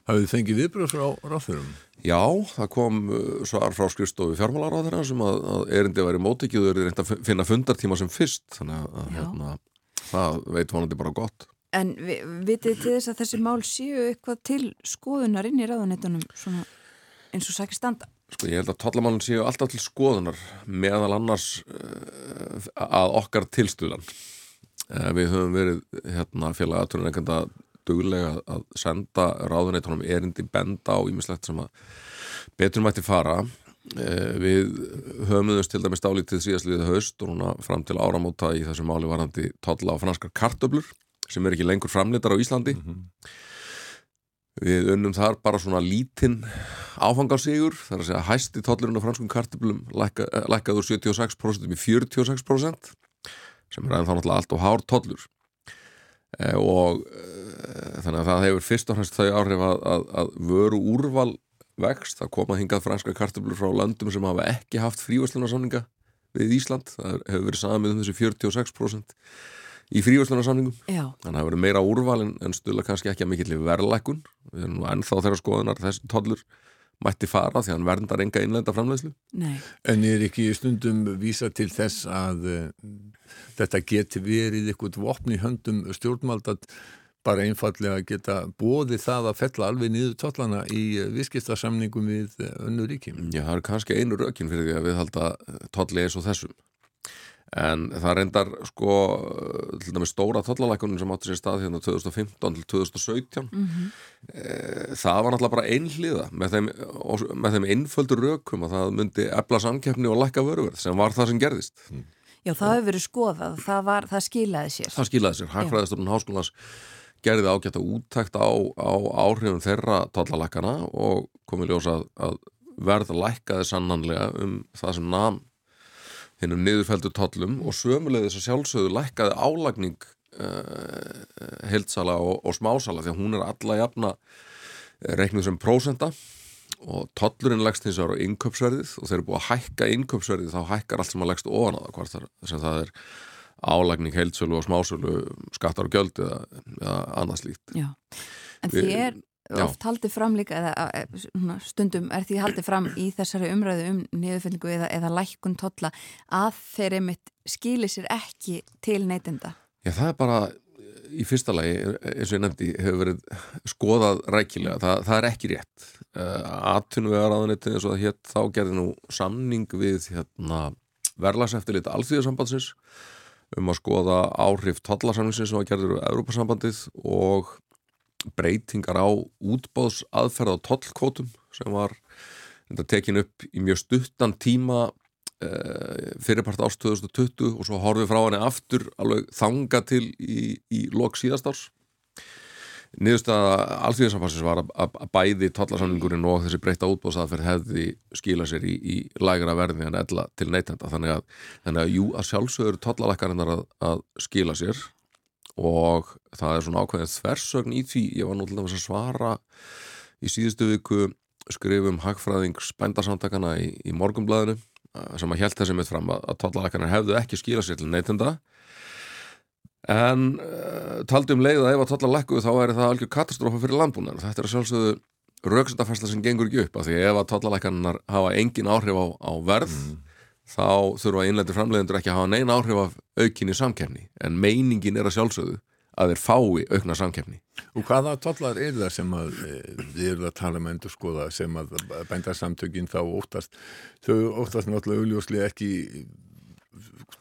Hafið þið fengið viðbröð frá ráþurum? Já, það kom uh, svar frá skrifstofi fjármálaráðara sem að, að erindi væri mótikið og er reynd að finna fundartíma sem fyrst, þannig að hérna, það veit vonandi bara gott. En vi, vitið til þess að þessi mál séu eitthvað til skoðunar inn í ráðanetunum eins og sækir standa? Sko ég held að tollamálun séu alltaf til skoðunar meðal annars uh, að okkar tilstuðlan. Eh, við höfum verið hérna, félagaturinn að duglega að senda ráðuneytunum erindi benda á ímislegt sem að betur mætti fara eh, við höfumðumst til dæmis dálítið síðastliðið haust og núna fram til áramóta í þessu máli varandi totla á franskar kartöblur sem er ekki lengur framleitar á Íslandi mm -hmm. Við unnum þar bara svona lítinn áfangarsigur þar að segja hæsti totlurinn á franskum kartöblum lækka, eh, lækkaður 76% í 46% sem er aðeins þá náttúrulega allt og hár tollur. E, og e, þannig að það hefur fyrst og fremst þau áhrif að, að, að vöru úrval vext, það koma hingað franska kartöflur frá landum sem hafa ekki haft frívæslunarsamninga við Ísland, það hefur verið samið um þessi 46% í frívæslunarsamningum, þannig að það verið meira úrval en, en stuðla kannski ekki að mikill verðlækun, við erum nú ennþá þeirra skoðunar þessi tollur mætti fara því hann verndar enga innlenda framlegslu. Nei. En er ekki stundum vísa til þess að uh, þetta geti verið eitthvað vopni höndum stjórnmaldat bara einfallega geta bóði það að fella alveg niður tollana í eh, viðskiptarsamningum við eh, önnu ríkjum? Já, það er kannski einu rökin fyrir því að við halda tolli eins og þessum en það reyndar sko til dæmis stóra tollalækunin sem átti sér stað hérna 2015 til 2017 mm -hmm. e, það var náttúrulega bara einhliða með þeim, með þeim einföldur rökum að það myndi ebla samkeppni og lækka vöruverð sem var það sem gerðist mm. Já, það hefur verið skoðað, það, var, það skilaði sér. Það skilaði sér, Hagfræðistofnun Háskólas gerði ágætt að úttækt á, á áhrifum þeirra tollalækana og komið ljósa að, að verða lækkaði sannanlega um það sem nam hennum niðurfældu tollum og sömulegðis að sjálfsögðu lækkaði álagning uh, heildsala og, og smásala því að hún er alla jafna reiknuð sem prósenda og tollurinn leggst hins vegar á innköpsverðið og þeir eru búið að hækka innköpsverðið þá hækkar allt sem að leggst ofan á það hvort þar, það er álagning, heildsölu og smásölu skattar og gjöld eða, eða annað slíkt. Já, en er oft haldið fram líka eða stundum er því haldið fram í þessari umræðu um niðurfyllingu eða, eða lækkun totla að þeir einmitt skilir sér ekki til neytenda. Já, það er bara í fyrsta lagi, eins og ég nefndi hefur verið skoðað rækilega. Það, það er ekki rétt. Uh, aðtunvegar aðunitið eins og það hétt þá gerði nú samning við hérna, verðlagseftillit alþjóðarsambandsins um að skoða áhrif tollasamlingsins sem var gerður á Europasambandið og breytingar á útbáðsaðferð á tollkvotum sem var tekin upp í mjög stuttan tíma uh, fyrirpart árs 2020 og svo horfið frá henni aftur alveg þanga til í, í lok síðastárs niðurstaða alþjóðinsampassins var að, að bæði tollasamlingurinn og þessi breyta útbóðsaðferð hefði skila sér í, í lægra verði en ella til neytenda. Þannig að, þannig að jú að sjálfsögur tollalækkarinnar að, að skila sér og það er svona ákveðið þversögn í því. Ég var náttúrulega að svara í síðustu viku skrifum hagfræðing spændarsamtakana í, í morgumblæðinu sem að held þessi mitt fram að, að tollalækkarinnar hefðu ekki skila sér til neytenda. En uh, taldi um leið að ef að totla lækkuðu þá er það algjör katastrófa fyrir landbúnar þetta er sjálfsögðu rauksendafærsla sem gengur ekki upp af því ef að totla lækkanar hafa engin áhrif á, á verð mm. Þá þurfa innlendir framleiðendur ekki að hafa neina áhrif af aukinni samkefni en meiningin er að sjálfsögðu að þeir fái aukna samkefni Og hvaða tollar er það sem að þið eru að tala með um endur skoða sem að bændarsamtökin þá óttast? Þau óttast náttúrulega augljóslega ekki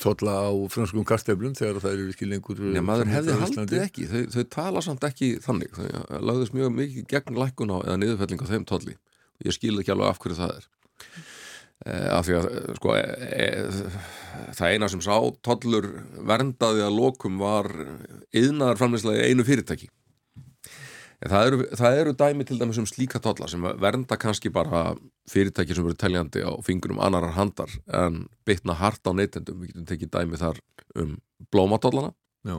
tólla á franskum karteflum þegar það eru ekki lengur Já, maður hefði haldið ekki, þau, þau tala samt ekki þannig, þau lagðist mjög mikið gegn lækun á eða niðurfelling á þeim og ég skil ekki alveg af hverju það er af því að sko e, e, það eina sem sá tollur verndaði að lokum var yðnaðar framleyslega einu fyrirtæki Það eru, það eru dæmi til dæmis um slíka tollar sem vernda kannski bara fyrirtæki sem eru teljandi á fingurum annarar handar en bytna hart á neytendum. Við getum tekið dæmi þar um blómatollana. Já.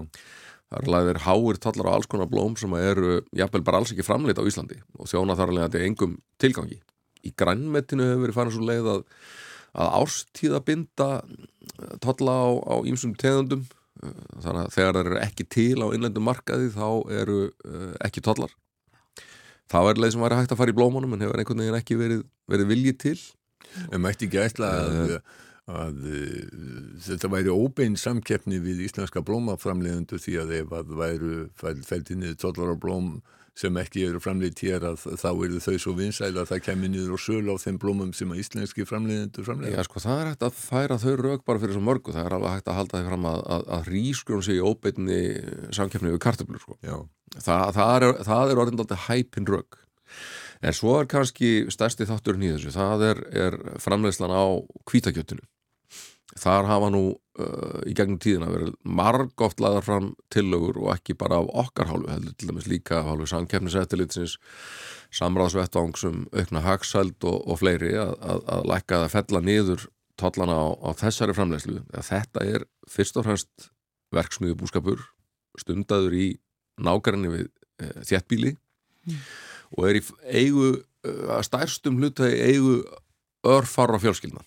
Það eru lagðir háir tollar á alls konar blóm sem eru jafnvel bara alls ekki framleita á Íslandi og þjóna þar alveg að þetta er engum tilgangi. Í grænmetinu hefur verið farin svo leið að, að ástíðabinda tolla á ímsum tegundum. Þannig að þegar það eru ekki til á innlendum markaði þá eru uh, ekki tollar. Þá er leið sem væri hægt að fara í blómanum en hefur einhvern veginn ekki verið, verið viljið til. En mætti ekki ætla að, að, þetta væri óbein samkeppni við íslenska blómaframleðundu því að ef að væru fæltinni tollar á blóm sem ekki eru framleitt hér að þá eru þau svo vinsæl að það kemur niður og söl á þeim blómum sem að íslenski framleiðendur framleiða. Já sko það er hægt að færa þau rauk bara fyrir svo mörgu, það er alveg hægt að halda því fram að, að, að rískrun sig í óbeitni samkeppni við kartöflur sko. Þa, það er, er orðindaldi hæpin rauk. En svo er kannski stærsti þátturinn í þessu, það er, er framleiðslan á kvítakjötinu þar hafa nú uh, í gegnum tíðina verið marg oft laðar fram tillögur og ekki bara af okkar hálfu heldur til dæmis líka af hálfu samkeppnisættilitsins samráðsvettvangsum aukna hagsæld og, og fleiri að, að, að lækka að fella niður tollana á, á þessari framlegslu þetta er fyrst og fremst verksmiðu búskapur stundaður í nákvæmni við e, þjættbíli mm. og er í eigu að stærstum hlutagi eigu örfara fjölskyldna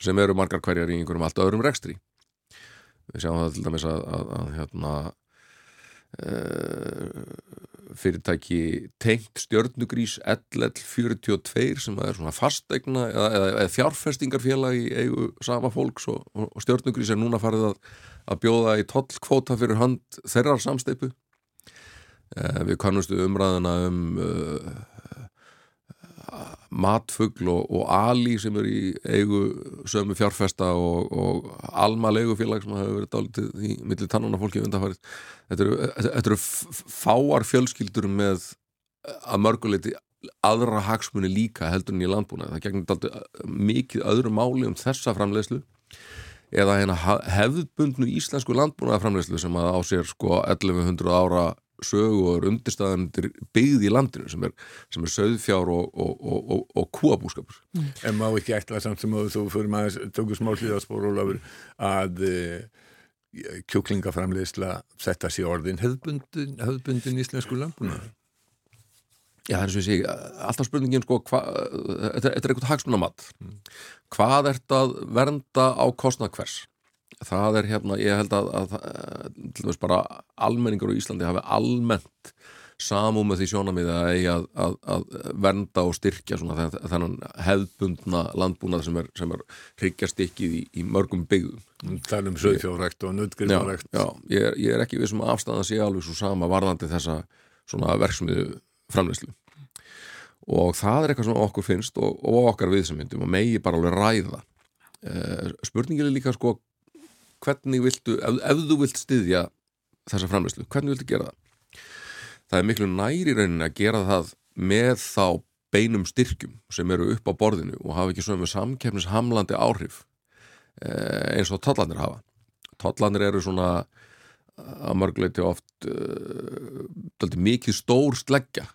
sem eru margar hverjar í einhverjum allt öðrum rekstri. Við sjáum það til dæmis að, að, að hérna uh, fyrirtæki tengt stjörnugrís LL42 sem er svona fastegna eða, eða, eða fjárfestingarfélag í eigu sama fólks og, og stjörnugrís er núna farið að, að bjóða í tollkvóta fyrir hand þeirrar samsteipu uh, við kannustu umræðina um uh, matfugl og, og Ali sem er í eigu sömu fjárfesta og, og Alma leigufélag sem hefur verið dálitið í millir tannuna fólki undanfarið. Þetta eru, þetta eru fáar fjölskyldur með að mörguleiti aðra hagsmunni líka heldur en í landbúna það gegnir dálitið mikið öðru máli um þessa framleiðslu eða hérna hefðbundnu íslensku landbúnaðarframleyslu sem að á sér sko 1100 ára sögu og er undirstaðanir byggð í landinu sem er, sem er söðfjár og, og, og, og, og kúabúskapur. En má ekki ætla samt sem að þú fyrir maður tökur smá hlýðaspor Ólafur að uh, kjúklingaframleysla þetta sé orðin hefðbundin, hefðbundin íslensku landbúnaður. Já, það er svo ég segi, alltaf spurningin sko, hva, þetta, þetta er eitthvað hagsmunamatt hvað ert að vernda á kostnað hvers það er hérna, ég held að, að, að dæmis bara almenningur á Íslandi hafi almennt samú með því sjónamiði að, að, vernda og styrkja svona þennan, hefðbundna landbúnað sem er, sem er hryggjastykkið í, í mörgum byggðum. Tala um söðfjárrækt og já, nöðgriðfjárrækt já, ég, er, ég er ekki við sem afstæðan sé alveg svo sama varðandi þessa svona verksmiðu framleyslu og það er eitthvað sem okkur finnst og, og okkar viðsamyndum og megi bara alveg ræða. Eh, spurningin er líka sko hvernig viltu, ef, ef þú vilt styðja þessa framleyslu, hvernig viltu gera það? Það er miklu næri rauninni að gera það með þá beinum styrkjum sem eru upp á borðinu og hafa ekki sömu samkeppnishamlandi áhrif eh, eins og tollanir hafa. Tollanir eru svona að mörguleiti oft uh, mikið stór sleggja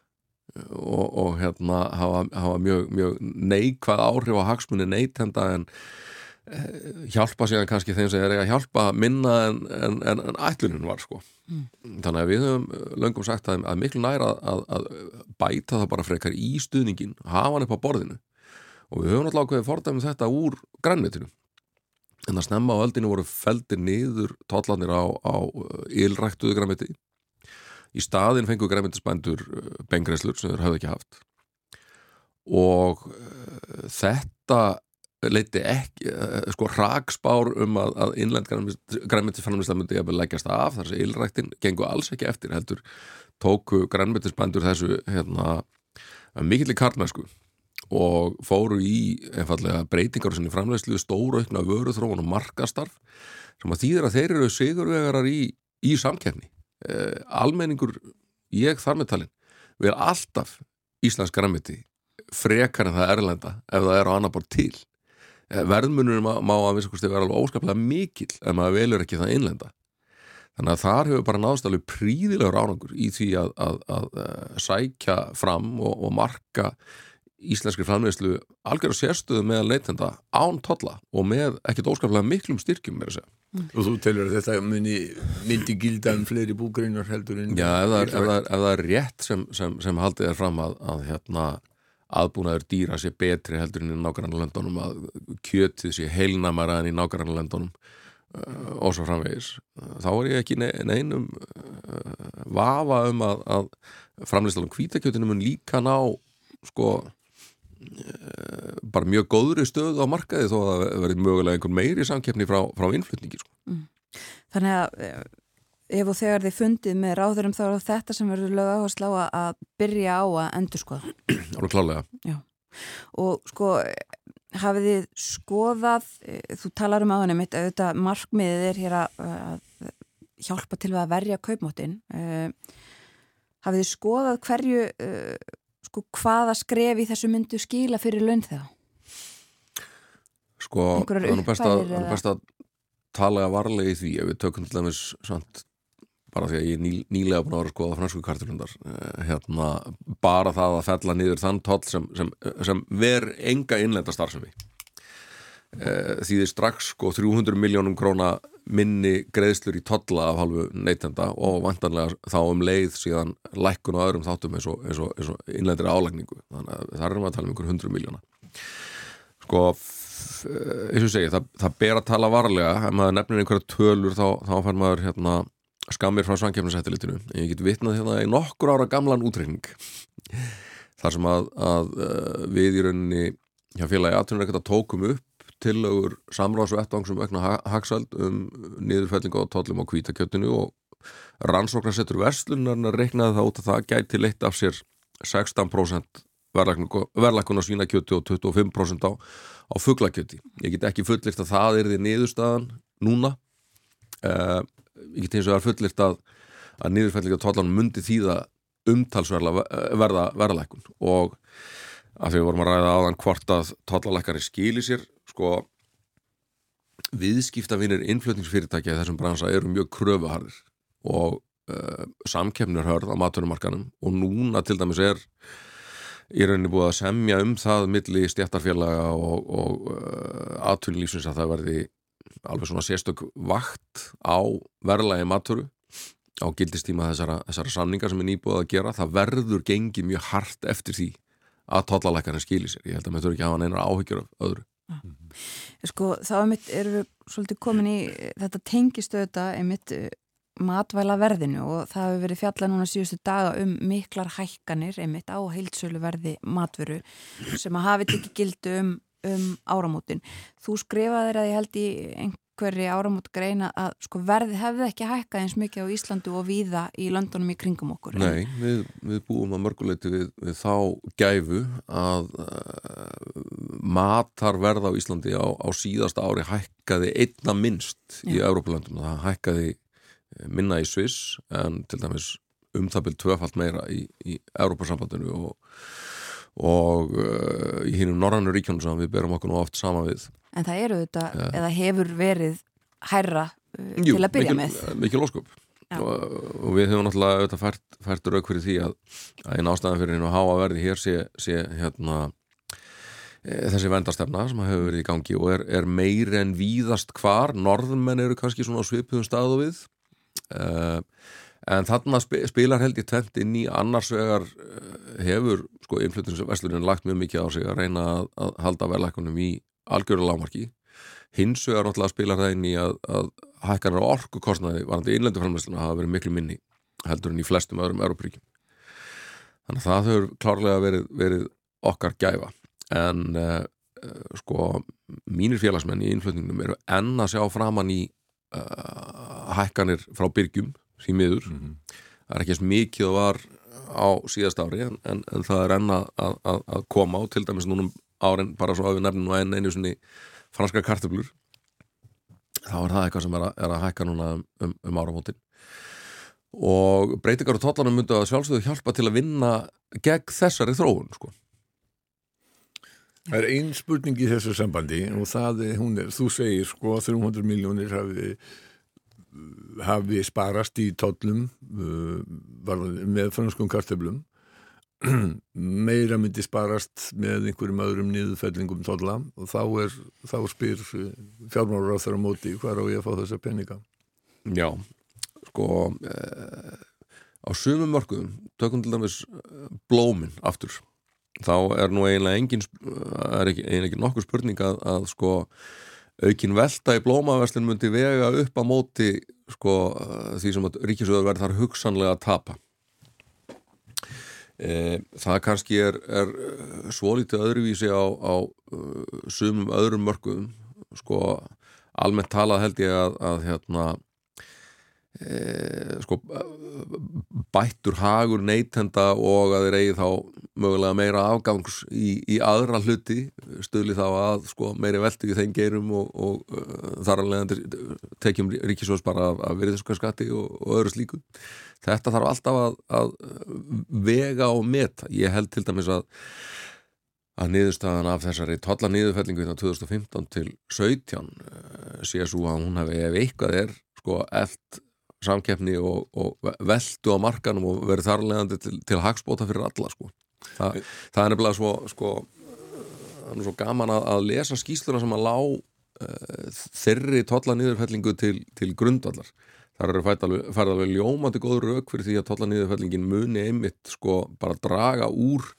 og, og hérna hafa, hafa mjög, mjög neikvað áhrif á hagsmunni neytenda en hjálpa síðan kannski þeim sem er að hjálpa minna en, en, en, en ætlunin var sko. Þannig að við höfum löngum sagt að, að miklu næra að, að bæta það bara frekar í stuðningin hafa hann upp á borðinu. Og við höfum alltaf ákveðið fordæmið þetta úr grænmetinu. En að snemma á öldinu voru feldir niður tollanir á, á ylræktuðu græmiti í staðin fengu græmitisbændur bengreslur sem þeir hafði ekki haft. Og þetta leiti ekki, uh, sko hragsbár um að, að innlend græmitisframlisla myndi að leggjast af. Þar sem ylræktin gengur alls ekki eftir heldur tóku græmitisbændur þessu hérna, mikillir karlmennsku og fóru í breytingar á sinni framlegslu, stóraukna vöruþróun og markastarf sem að þýðir að þeir eru sigurvegarar í, í samkeppni. Eh, almenningur, ég þar með talin við erum alltaf íslensk græmiti frekar en það erlenda ef það er á annar bort til. eh, verðmunum má, má að vissakosti vera alveg óskaplega mikill ef maður velur ekki það innlenda. Þannig að þar hefur bara náðst alveg príðilegur árangur í því að, að, að, að sækja fram og, og marka íslenskri framleyslu algjör sérstöðu með leitenda án tolla og með ekkert óskaplega miklum styrkjum með þess að og þú telur að þetta myndi, myndi gilda um fleiri búgreinar heldur en Já, ef það er, er, ef það er rétt sem, sem, sem haldið er fram að, að hérna, aðbúnaður dýra sé betri heldur en í nágrannlöndunum að kjötið sé heilnamara en í nágrannlöndunum uh, og svo framvegis þá er ég ekki ne neinum uh, vafa um að, að framleystalum kvítakjötinu mun líka ná sko uh, bara mjög góðri stöð á markaði þó að það verði mögulega einhvern meiri samkeppni frá, frá innflutningi sko. Þannig að eh, ef og þegar þið fundið með ráðurum þá er þetta sem verður lög áherslu á að- byrja á að endur skoða. Alveg klálega Já. Og sko, hafið þið skoðað, eh, þú talar um áðanum mitt, auðvitað markmiðið er hér að, hjálpa til að verja kaupmáttin. Uh, hafið þið skoðað hverju, uh, sko, hvaða skref í þessu myndu skila fyrir laun þegar? Sko, það er nú best að, að tala varlega í því ef við tökum til dæmis samt, bara því að ég er ný, nýlega búin að vera að skoða fransku kartilundar hérna, bara það að fella niður þann toll sem, sem, sem ver enga innlenda starfsemi. Eh, því þið strax sko 300 miljónum króna minni greiðslur í tolla af halvu neytenda og vantanlega þá um leið síðan lækkun á öðrum þáttum eins og, eins og, eins og innlendri álækningu þannig að það erum við að tala um einhver 100 miljóna sko f- eins og segi, það, það ber að tala varlega. Ef maður nefnir einhverja tölur þá, þá fær maður hérna skammir frá svankefnisættilitinu en ég get vitnað hérna í nokkur ára gamlan útreikning þar sem að, að uh, við í rauninni hjá félagi aðtunur ekkert að tókum upp tillögur samráðsvettvangsum vegna ha- hagsald um niðurfellingu á tollum á kvítakjötinu og rannsóknarsettur verslunarna reiknaði það út að það gæti leitt af sér 16% verðlækun á svínakjöti og 25% á, á fuglakjöti. Ég get ekki fullirt að það er því niðurstaðan núna uh, ég get eins og það er fullirt að, að niðurfellingu á tollanum mundi þýða umtalsverða verða verðlækun og að því við vorum að ræða áðan hvort að tollalækari skili sér sko viðskiptavinir innflutningsfyrirtækja þessum bransa eru mjög kröfuharðir og uh, samkeppnir hörð á maturumarkanum og núna til dæmis er í rauninni búið að semja um það milli stjættarfélaga og, og uh, atvinnulífsins að það verði alveg svona sérstök vakt á verðlægi maturu á gildistíma þessara, þessara samningar sem er nýbúið að gera, það verður gengið mjög hart eftir því að tollalækarinn skilir sér. Ég held að maður þurfi ekki að hafa neinar áhyggjur af öðru. Sko þá einmitt erum við svolítið komin í þetta tengistöða einmitt eh, matvæla verðinu og það hefur verið fjalla núna síðustu daga um miklar hækkanir einmitt á heilsölu verði matveru sem að hafi tekið gildu um, um áramótin. Þú skrifaðir að ég held í einhverri áramót greina að sko verði hefði ekki hækkað eins mikið á Íslandu og víða í löndunum í kringum okkur. Nei, við, við búum að mörguleiti við, við þá gæfu að uh, matarverð á Íslandi á, á síðasta ári hækkaði einna minnst í Európa-löndum. Það hækkaði minna í Sviss en til dæmis um það byrj tvöfalt meira í, í Európa-sambandinu og, og uh, í hínum norrannu ríkjónu sem við berum okkur nú oft sama við. En það eru þetta, ja. eða hefur verið hærra uh, Jú, til að byrja mikil, með? Jú, mikil ósköp. Og, og við hefum náttúrulega fært, fært rauk fyrir því að, einn ástæðan fyrir hennu að háa verði hér sé, sé hérna e, þessi vendarstefna sem hefur verið í gangi og er, er meir en víðast hvar norðmenn eru kannski svona svipuðum staðu við uh, en þarna spilar held í tvent inn í annars vegar uh, hefur sko influtningsverslunin lagt mjög mikið á sig að reyna að, að halda verðlækunum í algjörðu lámarki hins vegar náttúrulega spilar það inn í að, að hækkanar orku kostnaði varandi innlendu framleysluna hafa verið miklu minni heldur en í flestum öðrum Európríkjum þannig að það hefur klárlega verið, verið okkar gæfa. En uh, sko mínir félagsmenn í innflutningum eru enn að sjá framann í uh, hækkanir frá byrgjum því miður. Mm -hmm. það er ekki eins mikið að var á síðast ári en, en, en það er enna að, að, að koma á til dæmis núnum árin bara svo að við nefnum enn einu svonni franska kartöflur þá er það eitthvað sem er að, er að hækka núna um, um, um áramótin. Og breytingar og totlanum myndu að sjálfsögðu hjálpa til að vinna gegn þessari þróun sko. Það er einn spurning í þessu sambandi og það er, er þú segir sko 300 miljónir hafi, hafi sparast í tollum uh, með franskum kartöflum. Meira myndi sparast með einhverjum öðrum niðurfellingum tolla og þá er þá spyr fjármálar á þeirra móti hvað er á ég að fá þessa peninga? Já, sko eh, á sumum mörgum tökum til dæmis blómin aftur þá er nú eiginlega engin er ekki, eiginlega ekki nokkur spurning að, að sko aukin velta í blómaverslinn myndi vega upp á móti sko því sem ríkisöður verður þar hugsanlega að tapa. E, það kannski er, er svolítið öðruvísi á, á sumum öðrum mörgum sko almennt talað held ég að, að hérna E, sko bættur hagur neytenda og að þeir eigi þá mögulega meira afgangs í, í aðra hluti stöðli þá að sko meiri veldu í þeim geirum og, og uh, þar alveg tekjum ríkisvons bara af, af veriðskarskatti og, og öðru slíku. Þetta þarf alltaf að, að vega og meta. Ég held til dæmis að að niðurstaðan af þessari totla niðurfellingu í 2015 til 17 sé svo að hún hefði ef eitthvað er sko eld samkeppni og, og veldu á markanum og verið þarlegandi til, til hagspóta fyrir alla sko. Þa, það er nefnilega svo, sko, svo gaman að, að lesa skýsluna sem að lá uh, þeirri totla niðurfellingu til, til grundvallar þar eru færð alveg ljómandi góður rauk fyrir því að totla niðurfellingin muni einmitt sko bara draga úr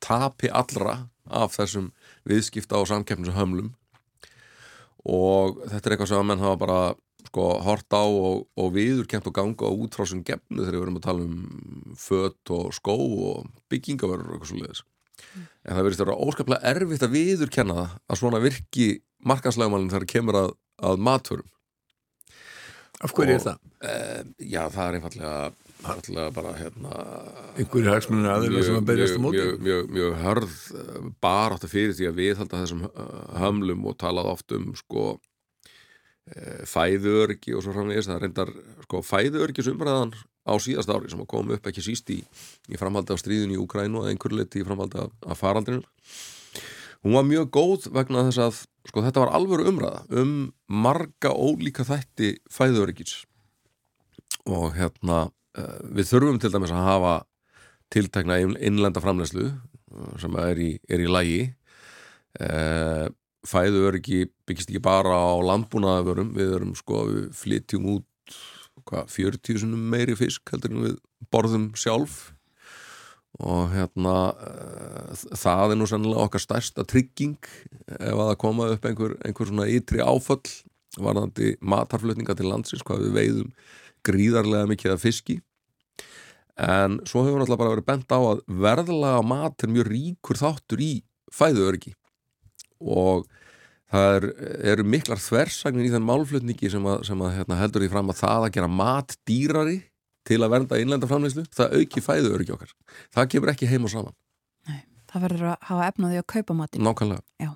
tapi allra af þessum viðskipta og samkeppnisahömlum og þetta er eitthvað sem að menn hafa bara sko hort á og, og viðurkent og ganga á út frá sem gefnu þegar við verum að tala um fött og skó og byggingaverður og eitthvað svo leiðis mm. en það verður þetta óskaplega erfitt að viðurkenna það að svona virki markanslegumælinn þegar kemur að, að matförum Af hverju er það? E, já, það er einfallega, einfallega bara hérna einhverju hagsmunni aðeins sem að berjast á móti mjög, mjög, mjög hörð eh, bara átt að fyrir því að við halda þessum eh, hömlum og talað oft um sko Eh, fæðuörgi og svo framvegis. Það reyndar sko, fæðuörgisumræðan á síðast ári sem kom upp ekki síst í, í framhaldi af stríðun í Ukrænu og einhver liti í framhaldi af, af faraldrinu hún var mjög góð vegna þess að sko, þetta var alvöru umræða um marga ólíka þætti fæðuöryggis. Og hérna uh, við þurfum til dæmis að hafa tiltekna innlenda framlegslu uh, sem er í, er í lægi uh, fæðuöryggi byggist ekki bara á landbúnaðavörum við erum sko, við flytjum út hvað, 40 meiri fisk heldur en við borðum sjálf. Og hérna uh, það er nú sannlega okkar stærsta trygging ef að það koma upp einhver, einhver svona ytri áföll varðandi matarflutninga til landsins hvað við veiðum gríðarlega mikið af fiski. En svo hefur náttúrulega bara verið bent á að verðlaga mat er mjög ríkur þáttur í fæðuörgi og það er, eru miklar þversagnir í þenn málflutningi sem, að, sem að, hérna, heldur því fram að það að gera mat dýrari til að vernda innlenda framleyslu, það auki fæðu öryggi okkar. Það kemur ekki heim og saman. Nei, það verður að hafa efnaði að kaupa matin. Nákvæmlega. Já.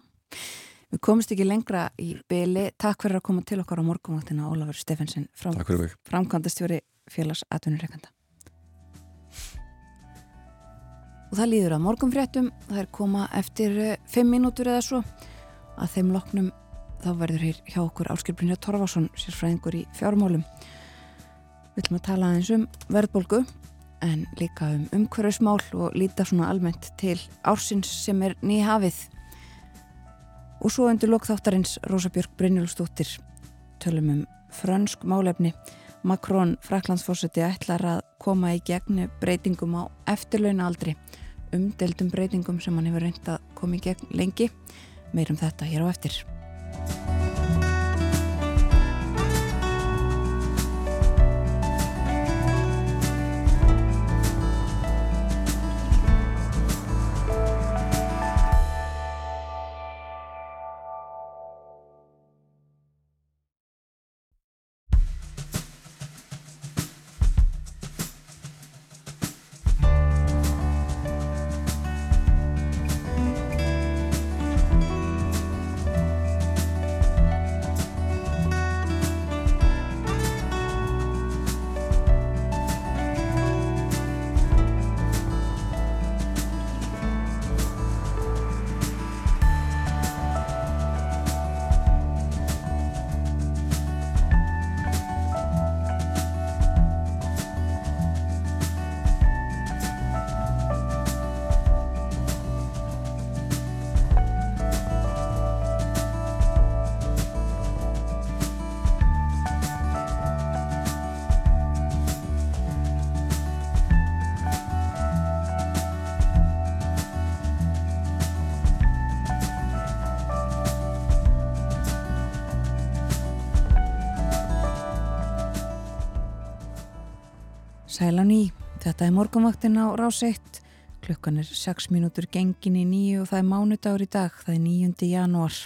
Við komumst ekki lengra í byli. Takk fyrir að koma til okkar á morgunvaktina Ólafur Steffensen fram, framkvæmdastjóri félags atvinnureikanda. Og það líður að morgunfréttum. Það er koma eftir eh, fimm mínútur eða svo að þeim loknum þá verður hér hjá okkur Áskilbrynja Torfarsson sérfræðingur í fjármálum Við ætlum að tala eins um verðbólgu en líka um umhverfismál og líta svona almennt til ársins sem er nýhafið. Og svo undir lokþáttarins Rósabjörg Brynjólfsdóttir tölum um frönsk málefni. Makrón Fraklandsfórseti ætlar að koma í gegn breytingum á eftirlauna aldri, umdeldum breytingum sem hann hefur reynd að koma í gegn lengi. Meirum þetta hér á eftir. Þetta er morgunvaktin á rás 1, klukkan er 6 mínútur gengin í nýju og það er mánudagur í dag, það er 9. janúar.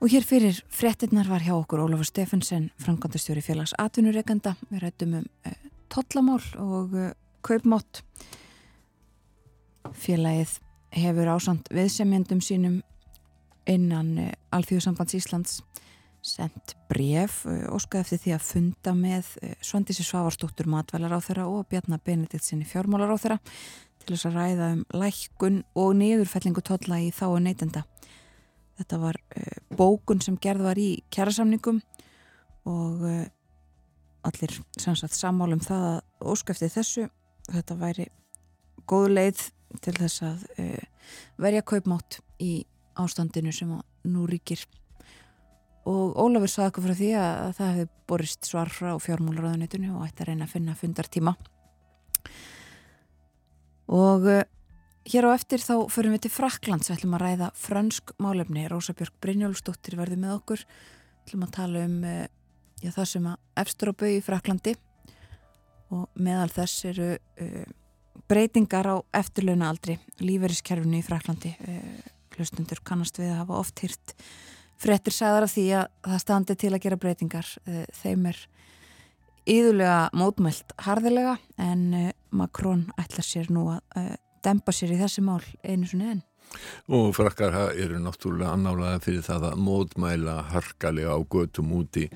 Og hér fyrir frettinnar var hjá okkur Ólafur Steffensen, framkvæmdastjóri félags atvinnureikanda. Við rættum um uh, tollamál og uh, kaupmátt. Félagið hefur ásand viðsemjendum sínum innan uh, Alþjóðsambands Íslands sendt bref óskað eftir því að funda með Svandísi Svavarstóttur matvælar á þeirra og Bjarnar Benedikt sinni fjármálar á þeirra til þess að ræða um lækkun og niðurfellingu totla í þá og neytenda. Þetta var uh, bókun sem gerð var í kjærasamningum og allir sammálum það að óskæfti þessu þetta væri góð leið til þess að verja kaupmátt í ástandinu sem nú ríkir og Ólafur saði okkur frá því að það hefði borist svar frá fjármúlaráðunitinu og ætti að reyna að finna fundartíma. Og uh, hér á eftir þá förum við til Fraklands við ætlum að ræða fransk málefni. Rósa Björk Brynjólfsdóttir verði með okkur. Við ætlum að tala um uh, já, það sem að efstur á bau í Fraklandi og meðal þess eru uh, breytingar á eftirlauna aldri líferiskerfinu í Fraklandi hlustundur kannast við að hafa oft hýrt frettir sagðar af því að það standi til að gera breytingar. Eh, þeim er yðurlega mótmælt harðilega en eh, Makrón ætlar sér nú að eh, dempa sér í þessi mál einu svona enn. Og frakkar eru náttúrulega annálaða fyrir það að mótmæla harkalega á götum úti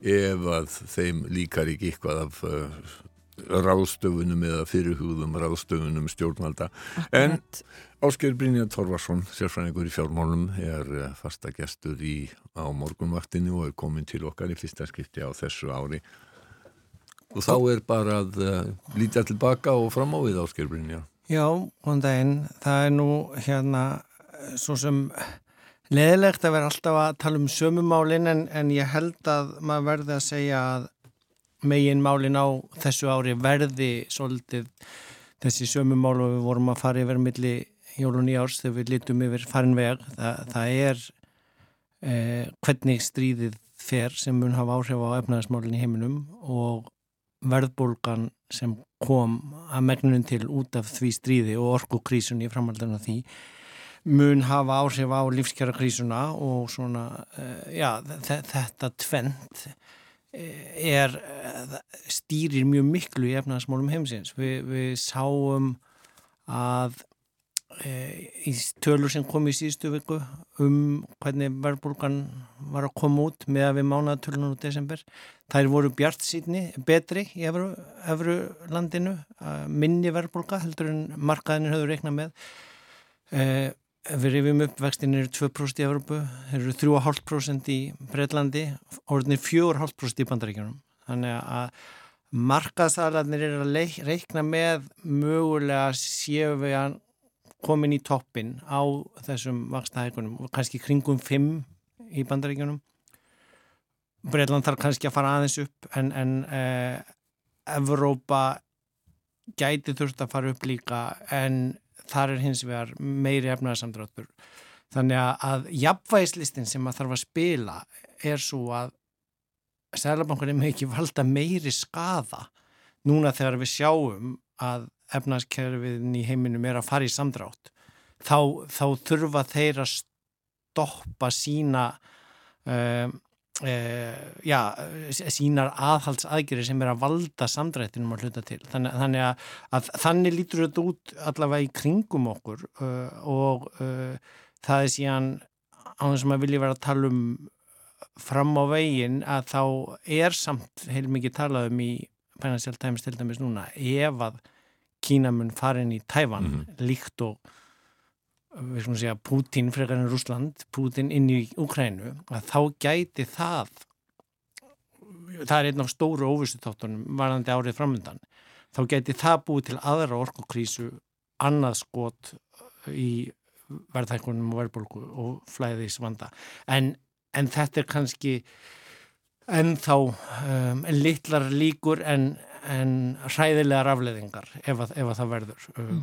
ef að þeim líkar ekki eitthvað af ráðstöfunum eða fyrirhugðum ráðstöfunum stjórnvalda. En. Ásker Brynja Torvarsson, sérfræðingur í fjármálum, er eh, fasta gestur í, á morgunvaktinu og er komin til okkar í fyrsta skipti á þessu ári. Og þá er bara að uh, lítja tilbaka og fram á við Ásker Brynja. Já, góðan daginn. Það er nú hérna svo sem leðilegt að vera alltaf að tala um sömumálin en, en ég held að maður verði að segja að megin málin á þessu ári verði svolítið þessi sömumál og við vorum að fara yfir milli jól og nýjárs þegar við lítum yfir farin veg. Það, er eh, hvernig stríðið fer sem mun hafa áhrif á efnaðismálin í heiminum og verðbólgan sem kom að megnunum til út af því stríði og orkukrísunni í framhaldinu því mun hafa áhrif á lífskjara krísuna og svona, uh, já, þetta tvent er, uh, stýrir mjög miklu í efnaðasmálum heimsins. Vi, við sáum að í tölur sem kom í síðustu viku um hvernig verðbólgan var að koma út með að við mánaðatölunum úr desember. Þær voru bjart síðni betri í efru, efru landinu, minni verðbólga heldur en markaðinir höfðu reiknað með. Eh, við rifjum upp vextinir 2% í þeir eru 3,5% í Breitlandi, orðinir 4,5% í Bandaríkjunum. Þannig að markaðsalarnir eru að reikna með mögulega séu við að komin í toppin á þessum vakstahækunum og kannski kringum 5 í bandaríkjunum Breitland þarf kannski að fara aðeins upp en, en eh, Evrópa gæti þurft að fara upp líka en þar er hins vegar meiri efnaðarsamdráttur þannig að, jafnvægislistin sem að þarf að spila er svo að Sælabankunum hefur ekki valda meiri skada núna þegar við sjáum að efnarskerfin í heiminum er að fara í samdrátt. Þá, þá þurfa þeir að stoppa sína uh, já, sínar aðhaldsaðgjöri sem er að valda samdrættinum að hluta til þannig, þannig að, að þannig lítur þetta út allavega í kringum okkur uh, og það er síðan á þess að vilja vera að tala um fram á veginn að þá er samt heil mikið talað um í Financial Times til dæmis núna ef að Kína mun farin í Tævan mm -hmm. líkt og við skulum segja Pútín frekar en Rúsland Pútín inn í Ukrænu að þá gæti það það er einn af stóru óvissuþáttunum varðandi árið framöndan þá gæti það búið til aðra orkukrísu annað skot í verðhækkunum og verðbólku og flæðis vanda en, en þetta er kannski ennþá um, litlar líkur en en hræðilegar afleðingar ef að, ef að það verður. Um,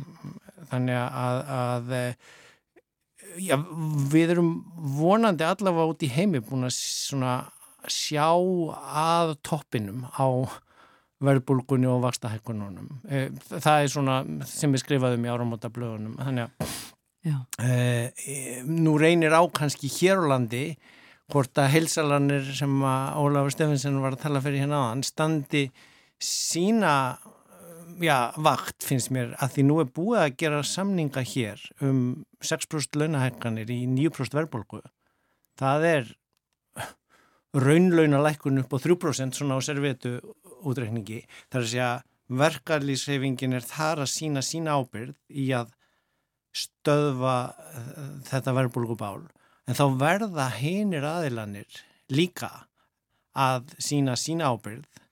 þannig að, að já, við erum vonandi allavega út í heimi búin að sjá að toppinum á verðbólgunni og vakstahækkununum e, það er svona sem við skrifaðum í áramóta blöðunum þannig að e, nú reynir á kannski hér á landi hvort að heilsalanir sem að Ólafur Stefansson var að tala fyrir hérna aðan standi sína já, vakt finnst mér að því nú er búið að gera samninga hér um 6% launahækkanir í 9% verðbólku það er raunlaunalækkun upp á 3% svona á servetu útreikningi. Þar að segja verkarlýsreifingin er þar að sína sína ábyrð í að stöðva uh, þetta verðbólkubál en þá verða hinir aðilanir líka að sína sína ábyrð Eh,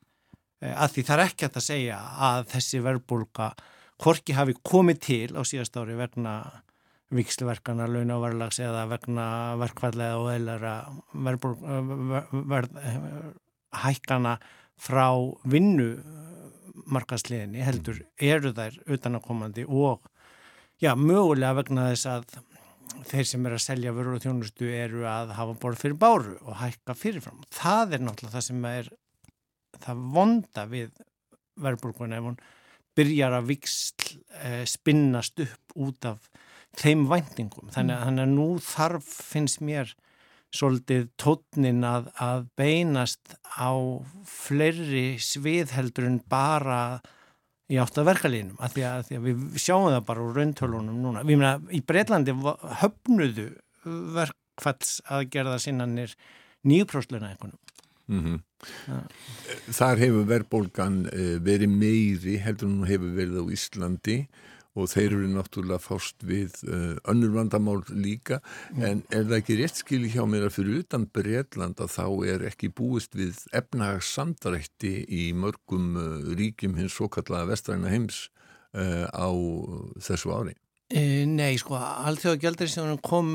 að því það er ekki að segja að þessi verðbólka hvorki hafi komið til á síðast ári vegna vikslverkana, launavarlags eða vegna verkvallega og eðlara verð, hækana frá vinnu markasliðinni heldur eru þær utanakomandi og já, mögulega vegna þess að þeir sem er að selja vörur og þjónustu eru að hafa borð fyrir báru og hækka fyrirfram. Það er náttúrulega það sem er það vonda við verðbúrkuna ef hún byrjar að viksl eh, spinnast upp út af þeim væntingum. Þannig, mm. þannig að nú þarf finnst mér svolítið tótnin að, að beinast á fleiri sviðheldur en bara í átt að að því að, við sjáum það bara úr rauntölunum núna. Við meina í Breitlandi höfnuðu verkfalls að gerða sinnanir nýjuprósluna einhvernum Mm Þar hefur verðbólgan uh, verið meiri heldur en hún hefur verið á Íslandi og þeir eru náttúrulega fást við uh, önnur vandamál líka en er það ekki rétt skili hjá mér að fyrir utan Breitland að þá er ekki búist við efnagssamdrætti í mörgum uh, ríkjum hins svo kallaða vestræna heims á þessu ári? Nei, sko, allþjóða gældarísjónum kom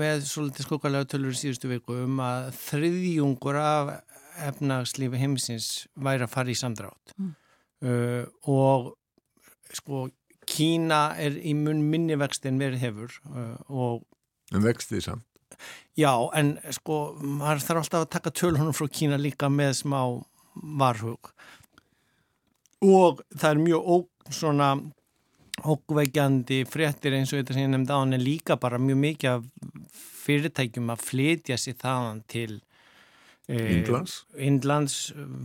með svolítið skokkalega tölur síðustu viku um að þriðjungur af efnagslífi heimsins væri að fara í samdrátt mm. uh, og sko Kína er í mun minni vext en verið hefur uh, og En vextið samt? Já, en sko, maður þarf alltaf að taka tölunum frá Kína líka með smá varhug og það er mjög ó, svona ókveikjandi fréttir eins og þetta sem ég nefndi á hann er líka bara mjög mikið af fyrirtækjum að flytja sér þaðan til Indlands, Indlands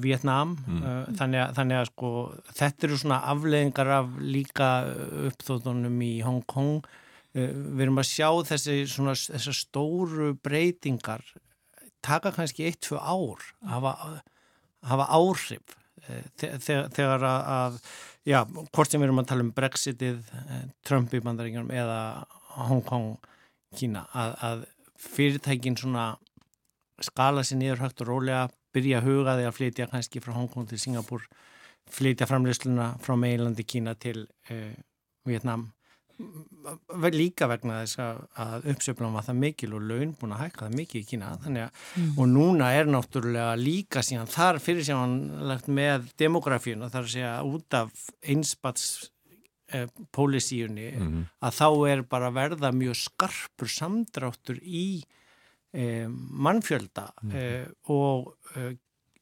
Vietnam mm. þannig, að, þannig að sko þetta eru svona afleðingar af líka uppþóðunum í Hong Kong. Við erum að sjá þessi svona þessar stóru breytingar taka kannski eitt, tvö ár hafa, hafa áhrif. Þegar, þegar að, að já, hvort sem við erum að tala um Brexitið, Trump í bandaríkjum eða Hong Kong Kína, að, að fyrirtækin svona skala sér niður hægt og rólega, byrja að huga því að flytja kannski frá Hongkong til Singapur flytja framleysluna frá meilandi Kína til uh, Vietnam líka vegna þess að uppsöfnum var það mikil og laun búin að hækka það mikil í Kína að, mm. og núna er náttúrulega líka síðan þar fyrir sjáanlegt með demografíun og þar að segja út af einspats eh, pólisíunni mm -hmm. að þá er bara verða mjög skarpur samdráttur í eh, mannfjölda mm eh, og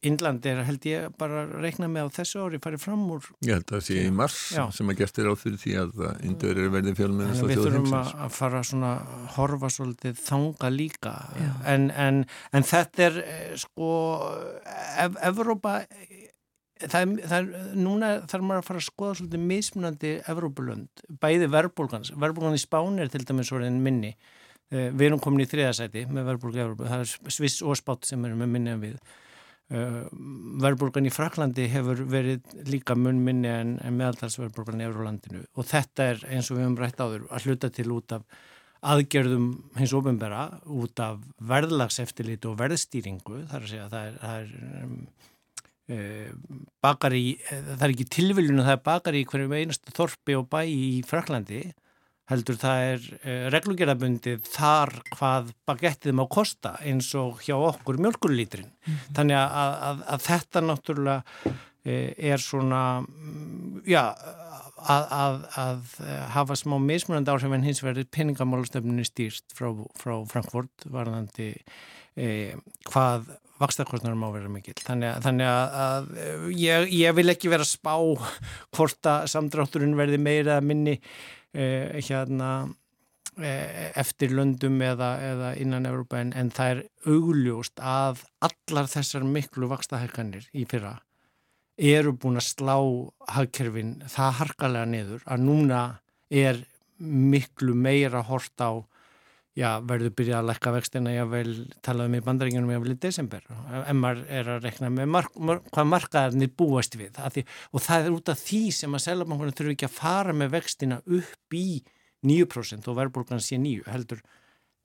Índland er held ég bara að reikna með á þessu ári farið fram úr Ég held að það sé í mars Já. sem að gestir á fyrir því að Índur er verðið fjölmennast á þjóðheimsins Við þurfum að, að fara svona horfa svolítið þanga líka. En, en, en þetta er sko ef, Evrópa það er, það er núna þarf maður að fara að skoða svolítið mismunandi Evrópulönd, bæði verbulgans verbulgan í Spán er til dæmis orðin minni við erum komin í þriðasæti með verbulgu Evrópu, það er Sviss og Spátt sem eru með minni en við. Uh, verðbólgan í Fraklandi hefur verið líka mun minni en, en meðaltalsverðbólgan í Eurólandinu og þetta er eins og við höfum rætt áður að hluta til út af aðgerðum hins ofinbera út af verðlagseftillit og verðstýringu. Þar að segja það er, það er um, e, bakari, það er ekki tilviljun það er bakari í hverju einastu þorpi og bæ í Fraklandi heldur það er uh, reglugjörðabundið þar hvað bagettið má kosta eins og hjá okkur mjölkurlítrin. Mm -hmm. Þannig að, að, að þetta náttúrulega uh, er svona, mm, já, að, að hafa smá mismunandi áhrif en hins verður peningamálastefnunni stýrt frá, frá Frankfurt varðandi uh, hvað vakstakostnarum má vera mikill. Þannig, þannig að ég, ég vil ekki vera spá hvort að samdrátturinn verði meira minni eh, hérna eh, eftir löndum eða, eða innan Európa en, en það er augljóst að allar þessar miklu vakstahækkanir í fyrra eru búin að slá hagkerfin það harkalega niður að núna er miklu meira hort á já, verður byrjað að lekka vextina ég vel talaðum í bandaríkjunum ég vel í desember. En maður er að rekna með mark, mark, hvað markaðarnir búast við. Því, og það er út af því sem að selabankunum þurfu ekki að fara með vextina upp í 9% og verðbólgan sé 9 heldur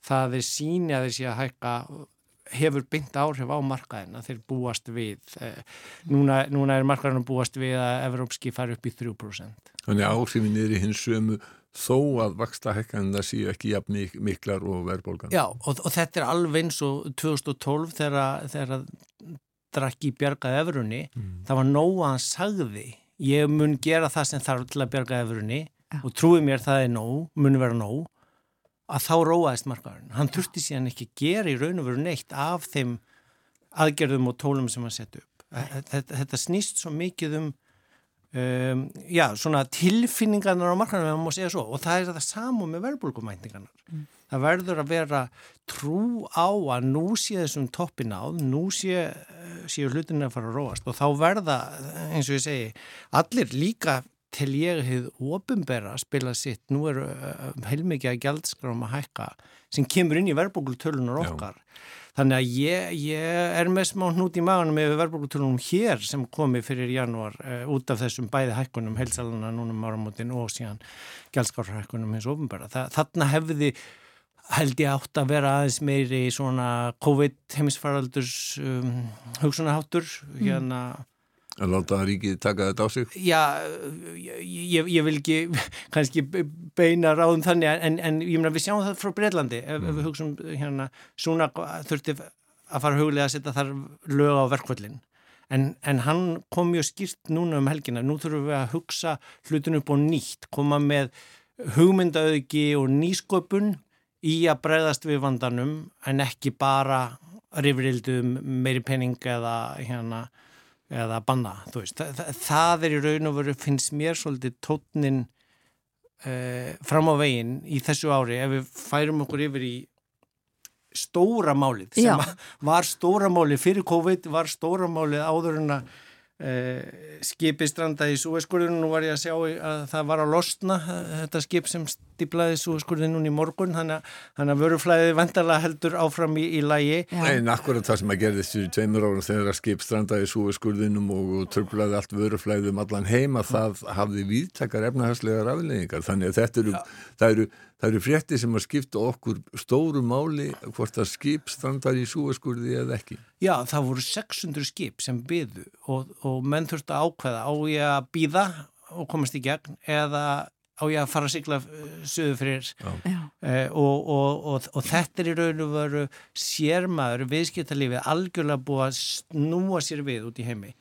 það er síni að þeir sé að hækka hefur byggt áhrif á markaðina þeir búast við eh, núna, núna er markaðarinn búast við að Evrópski fari upp í 3% Þannig áhrifin er í hins sömu þó að vaksta hekkanina séu ekki jafn miklar og verðbólgan. Já, og, og þetta er alveg eins og 2012 þegar, þegar drakki bjargaði efruðni, mm. það var nóg að hann sagði, ég mun gera það sem þarf til að bjarga efruðni ja. og trúi mér það er nóg, mun vera nóg, að þá róaðist markaðurinn. Hann þurfti síðan ekki gera í raun og veru neitt af þeim aðgerðum og tólum sem hann sett upp. Þetta, þetta snýst svo mikið um Um, já, svona tilfinningarnar á markanum, ef maður má segja svo og það er það samu með verðbólkumæntingarnar mm. það verður að vera trú á að nú sé þessum toppin áð, nú sé séu hlutin að fara að róast. Og þá verða eins og ég segi, allir líka til ég hefði ofinbera að spila sitt, nú er uh, heilmikið að gældskráma hækka sem kemur inn í verðbólkutölunar okkar. já Þannig að ég, ég er með smá hnút í maganum yfir verðbólkutölunum hér sem komi fyrir janúar uh, út af þessum bæði hækkunum, heilsalana núnum áramótin og síðan gjaldskárhækkunum hins ofinbæra. Þarna hefði held ég átt að vera aðeins meiri svona COVID heimisfaraldurs um, hugsunaháttur mm. Að láta ríkið taka þetta á sig? Já, ég, ég vil ekki kannski beina ráðum þannig en, en ég meina við sjáum það frá Breitlandi ef, mm. ef við hugsaum hérna svona þurfti að fara huglega að setja þar lög á verkvöldin en, en hann kom mjög skýrt núna um helgina nú þurfum við að hugsa hlutin upp og nýtt koma með hugmyndaauðgi og nýsköpun í að bregðast við vandanum en ekki bara rifrildum meiri penning eða hérna eða banna, þú veist það, það er í raun og veru, finnst mér svolítið tótnin eh, fram á veginn í þessu ári ef við færum okkur yfir í stóra málið sem var stóra málið fyrir COVID var stóra málið áður en að skipi strandaði í súeskurðinu nú var ég að sjá að það var að losna uh, þetta skip sem stiplaði súeskurðinu núni í morgun. Þannig að vöruflæðið vendarlega heldur áfram í, í lægi En akkurat það sem að gerðist fyrir tveimur ára þegar að skip strandaði í súeskurðinum og törflaði allt vöruflæðið um allan heima það hafði viðtakar efnahagslegar afleggingar þannig að þetta eru, það eru Það eru frétti sem að skipta okkur stóru máli hvort að skip standar í súaskurði eða ekki. Já, það voru 600 skip sem byðu og, og menn þurftu að ákveða á ég að býða og komast í gegn eða á ég að fara að sigla uh, söðu fyrir? Eh, og, og, og þetta er í raun og veru sérmaður viðskiptalífið algjörlega búið að snúa sér við út í heimi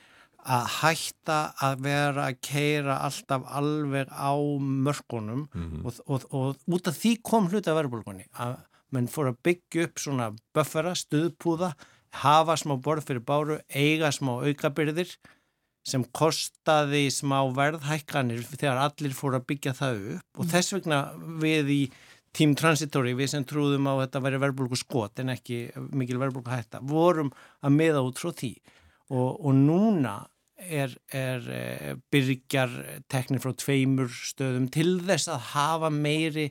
að hætta að vera að keira alltaf alveg á mörkunum mm -hmm. og, og, og út af því kom hluti af verðbólkunni að mann fór að byggja upp svona buffera, stuðpúða hafa smá borð fyrir báru, eiga smá aukabyrðir sem kostaði smá verðhækkanir þegar allir fór að byggja það upp og mm. þess vegna við í Team Transitory, við sem trúðum á að þetta væri verðbólku skot en ekki mikil verðbólku hætta, vorum að meða út frá því og, og núna er, er eh, byrjar teknir frá tveimur stöðum til þess að hafa meiri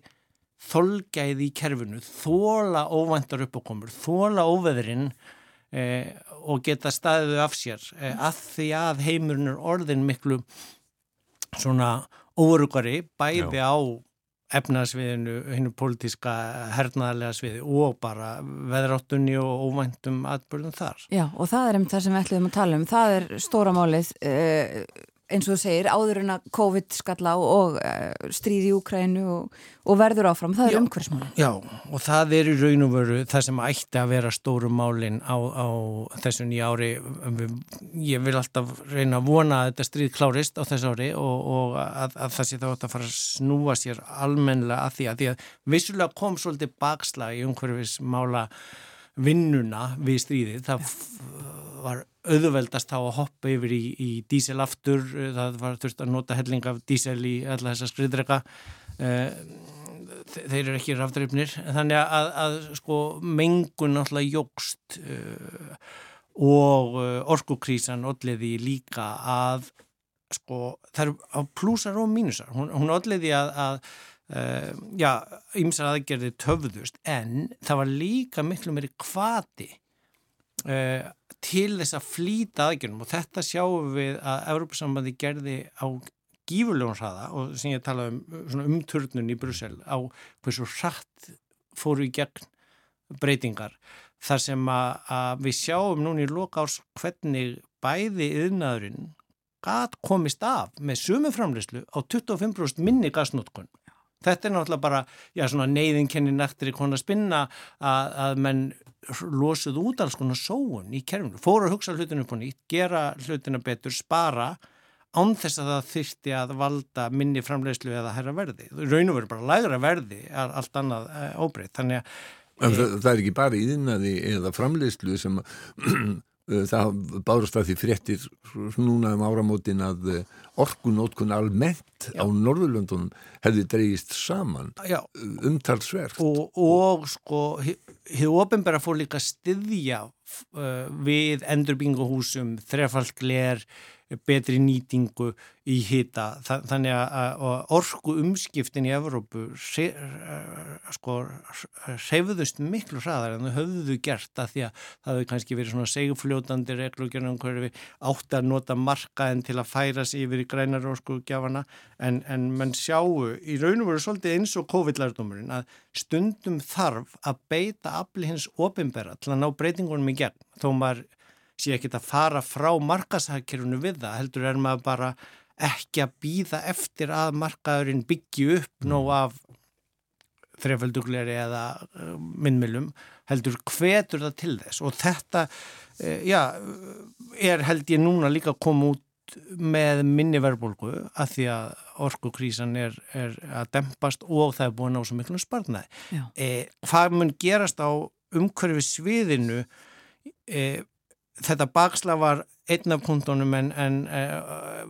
þolgæði í kerfinu, þóla óvæntar uppákomur, þóla óveðurinn eh, og geta staðið af sér eh, að því að heimurinn er orðin miklu svona órugari bæði Já. á efnarsviðinu, hennu pólitíska hernaðarlega sviði og bara veðráttunni og óvæntum atbyrðum þar. Já og það er um það sem við ætlum að tala um, það er stóra málið eh, eins og þú segir áður en að COVID skalla og eh, stríði í Úkrænu og, og verður áfram, það er umhverfsmáli. Já og það er í raun og veru það sem ætti að vera stóru málin á, á þessu nýja ári. Ég vil alltaf reyna að vona að þetta stríð klárist á þessu ári og, og að, að það sé þá að fara að snúa sér almenlega að því að því að vissulega kom svolítið bakslag í umhverfismála vinnuna við stríðið, það var auðveldast þá að hoppa yfir í, í dísel aftur, það var þurft að nota helling af dísel í alla þessa skriðdrega eh, þeir eru ekki rafdreifnir þannig að, að sko mengun náttúrulega jógst uh, og uh, orkukrísan odliði líka að sko það eru á plúsar og mínusar. Hún, hún odliði að, að uh, já, ymsar aðgerði töfðust en það var líka miklu meiri kvati uh, til þess að flýta aðgjörnum og þetta sjáum við að Európa-sambandi gerði á gífurlegun hraða og sem ég tala um svona umturnun í Brussel á hversu hratt fóru í gegn breytingar. Þar sem að, að við sjáum núna í lokárs hvernig bæði yðnaðurinn gat komist af með sumu framleyslu á 25% minni gasnótkun Þetta er náttúrulega bara, já, svona neyðinkenni nættir í konar spinna að, að menn losuð út alls konar sóun í kerfinu, fóru að hugsa hlutinu upp og nýtt, gera hlutina betur, spara án þess að það þyrti að valda minni framleiðslu eða herra verði. Raun og veru bara lægra verði allt annað eh, óbreytt. Þannig að En það, það er ekki bara íðinaði eða framleiðslu sem það bárast að því fréttir núna um áramótin að eh, orkunótkun almennt Já. á Norðurlöndunum hefði dreyist saman Já. umtalsverð og, og sko hefur ofinbæra fór líka styðja uh, við endurbinguhúsum, þrefaldgler, betri nýtingu í hita. Þannig að orku umskiptin í Evrópu sko reyfuðust miklu hraðar en þau höfðu gert að því að það hefur kannski verið svona segfljótandi reglugjörnum hverju við átti að nota markaðin til að færa sig yfir í grænar orku gjafana en, en mann sjáu í raun og veru svolítið eins og COVID-lærdumurinn að stundum þarf að beita afli hins ofinbera til að ná breytingunum í gegn. Þó maður sé ekki að fara frá markashagkerfunu við það, heldur er maður bara ekki að býða eftir að markaðurinn byggju upp mm. nóg af þrefaldugleri eða minnmilum, heldur hvetur það til þess og þetta uh, já, er held ég núna líka að koma út með minni verðbólgu að því að orkukrísan er, er að dempast og það er búin á svo miklu sparnaði. E, hvað mun gerast á umhverfi sviðinu e, þetta baksla var einn af punktunum en, en uh,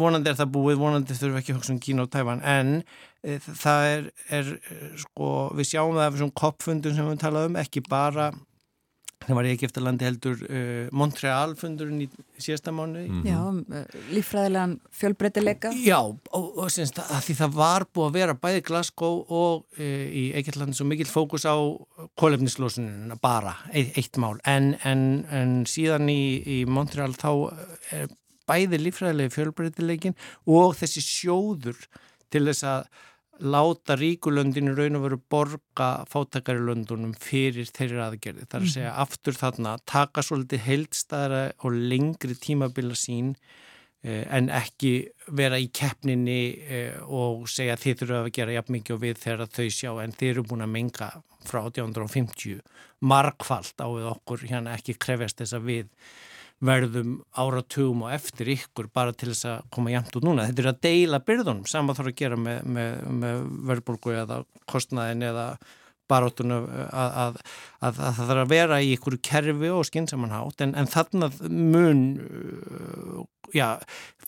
vonandi er það búið, vonandi þurfum ekki að hugsa um Kína og Tæfan en uh, það er, er sko, við sjáum það af þessum koppfundum sem við talaðum, ekki bara það var í Egiptalandi heldur uh, Montreal fundurinn í síðasta mánu mm -hmm. Já, um, uh, lífræðilegan fjölbreytileika. Já, og, og syns, að því það var búið að vera bæði Glasgow og uh, í Egiptalandi svo mikill fókus á kólefnislósunina bara, eitt, eitt mál. En, en, en síðan í, í Montreal þá er bæði lífræðilegi fjölbreytileikin og þessi sjóður til þess að láta ríkulöndinu raun og veru borga fátakari löndunum fyrir þeirri aðgerði. Það er að segja mhm. aftur þarna taka svolítið heildstæðara og lengri tímabila sín eh, en ekki vera í keppninni eh, og segja þið þurfum að gera jafn mikið og við þegar þau sjá en þið eru búin að menga frá 1850 markvallt á við okkur hérna ekki krefjast þess að við verðum áratugum og eftir ykkur bara til þess að koma jæmt út núna. Þetta er að deila byrðunum, sama þarf að gera með, með, með verðbólgu eða kostnæðin eða baróttunum að, að, að, að það þarf að vera í ykkur kerfi og skynnsamanhátt en, en þarna mun uh, já,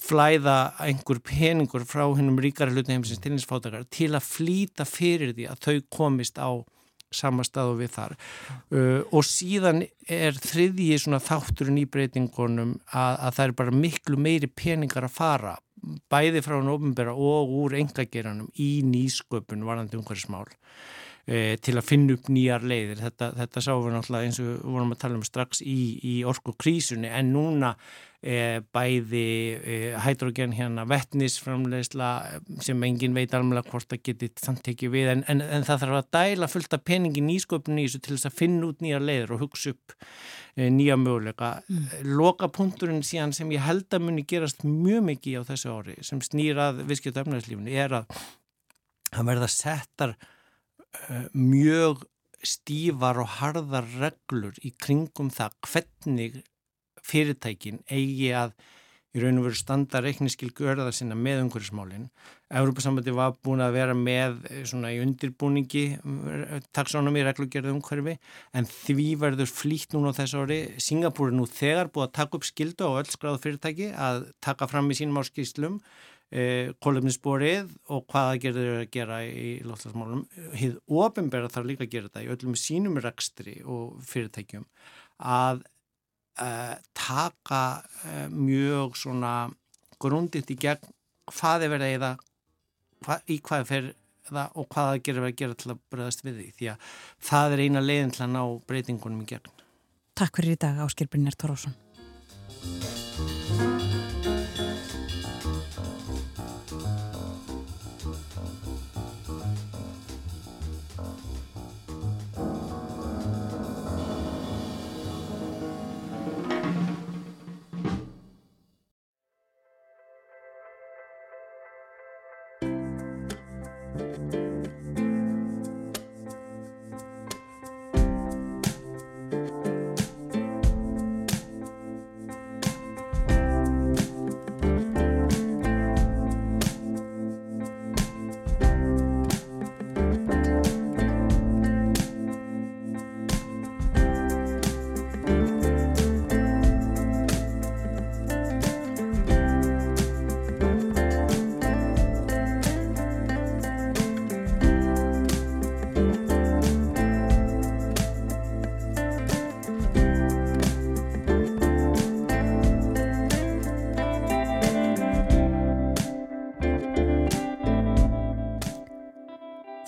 flæða einhver peningur frá hennum ríkara hluti heimsins til hins fátakar til að flýta fyrir því að þau komist á sama staðu við þar uh, og síðan er þriðji svona þátturinn í breytingunum að, að það er bara miklu meiri peningar að fara bæði frá hann ofinbera og úr engageranum í nýsköpun varandi umhverfismál e, til að finna upp nýjar leiðir. Þetta, þetta sáum við náttúrulega eins og vorum að tala um strax í, í orkukrísunni en núna bæði e, hydrogen hérna vettnisframlegsla sem engin veit alveg hvort það geti samtekið við en, en, en það þarf að dæla fullt af peningin í sköpunni til þess að finna út nýjar leiðir og hugsa upp nýja möguleika. Mm. Loka punkturinn síðan sem ég held að muni gerast mjög mikið á þessu ári sem snýrað viðskipt öfnæðslífni er að það verða settar mjög stífar og harðar reglur í kringum það hvernig fyrirtækin eigi að í raun og veru standa reikniskil görðar sinna með umhverfismálinn. Európa-sambandi var búin að vera með eh, svona í undirbúningi eh, taksónum í reglugjörðu umhverfi en því verður flýtt núna á þessu ári. Singapúr er nú þegar búið að taka upp skildu á öll skráðu fyrirtæki að taka fram í sínum áskýrslum e, kólefnisborið og hvaða gerður að gera í lofslagsmálum. Hið ofinbæra þarf líka að gera þetta í öllum sínum rekstri og fyrirtækjum að taka e, mjög svona grunditt í gegn hvað er verið eða hva, í hvað fer það og hvaða gerður að gera til að bröðast við því því að það er eina leiðin til að ná breytingunum í gegn. Takk fyrir í dag Áskil Brynjar Tórósson.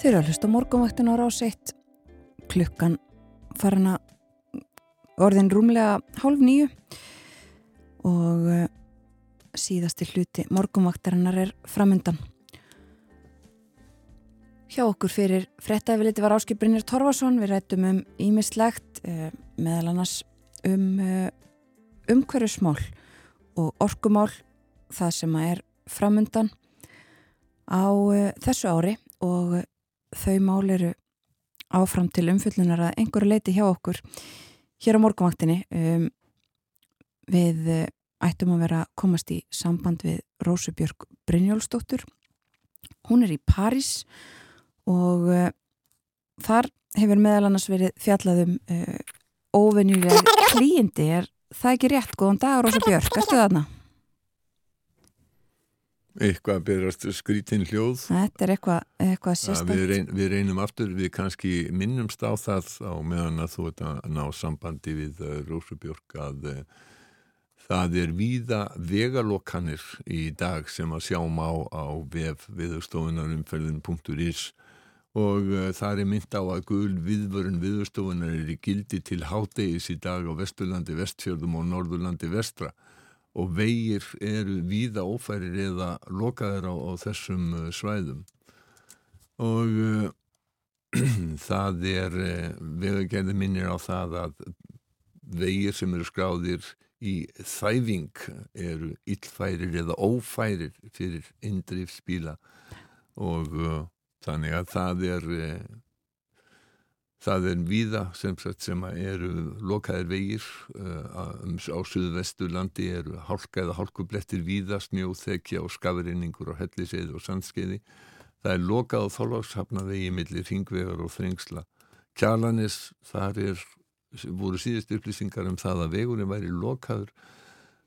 Þau eru að hlusta morgunvaktin á rás 1 klukkan farin að orðin rúmlega hálf nýju og uh, síðasti hluti morgunvaktarinnar er framöndan. Hjá okkur fyrir frettæfiliti var Áskip Brynjar Torfarsson, við rættum um ímislegt uh, meðal annars um uh, umhverjusmál og orkumál það sem er framöndan á þessu ári. Og þau mál eru áfram til umfyllunar að einhverju leiti hjá okkur hér á morgunvaktinni. Um, við uh, ættum að vera að komast í samband við Rósubjörg Brynjólfsdóttur. Hún er í París og uh, þar hefur meðal annars verið fjallaðum uh, óvenjulega klíindi er það ekki rétt, góðan dag Rósubjörg, ertu þarna? Eitthvað byrjast skrítin hljóð. Þetta er eitthvað, eitthvað sérstaklega. Við, reyn, við reynum aftur, við kannski minnumst á það á meðan að þú ert að ná sambandi við uh, Rósubjörg að uh, það er víða vegalokkanir í dag sem að sjáum á, á vef viðurstofunarumferðin.is og uh, það er mynd á að gul viðvörun viðurstofunar er í gildi til hádegis í dag á Vesturlandi, Vestfjörðum og Norðurlandi Vestra og vegir eru víða ófærir eða lokaðir á, á þessum uh, svæðum. Og uh, það er uh, vegagerði minnir á það að vegir sem eru skráðir í þæfing eru illfærir eða ófærir fyrir indrifsbíla og uh, þannig að það er Það er víða sem, sem eru lokaðir vegir uh, á suðvesturlandi eru hálka eða hálkublettir víða, snjóþekja og skafrinningur á helliseiði og sandskeiði. Það er lokað á þólagshafnavegi millir hringvegar og þrengsla. Kjalanis, þar er, voru síðust upplýsingar um það að vegurinn væri lokaður.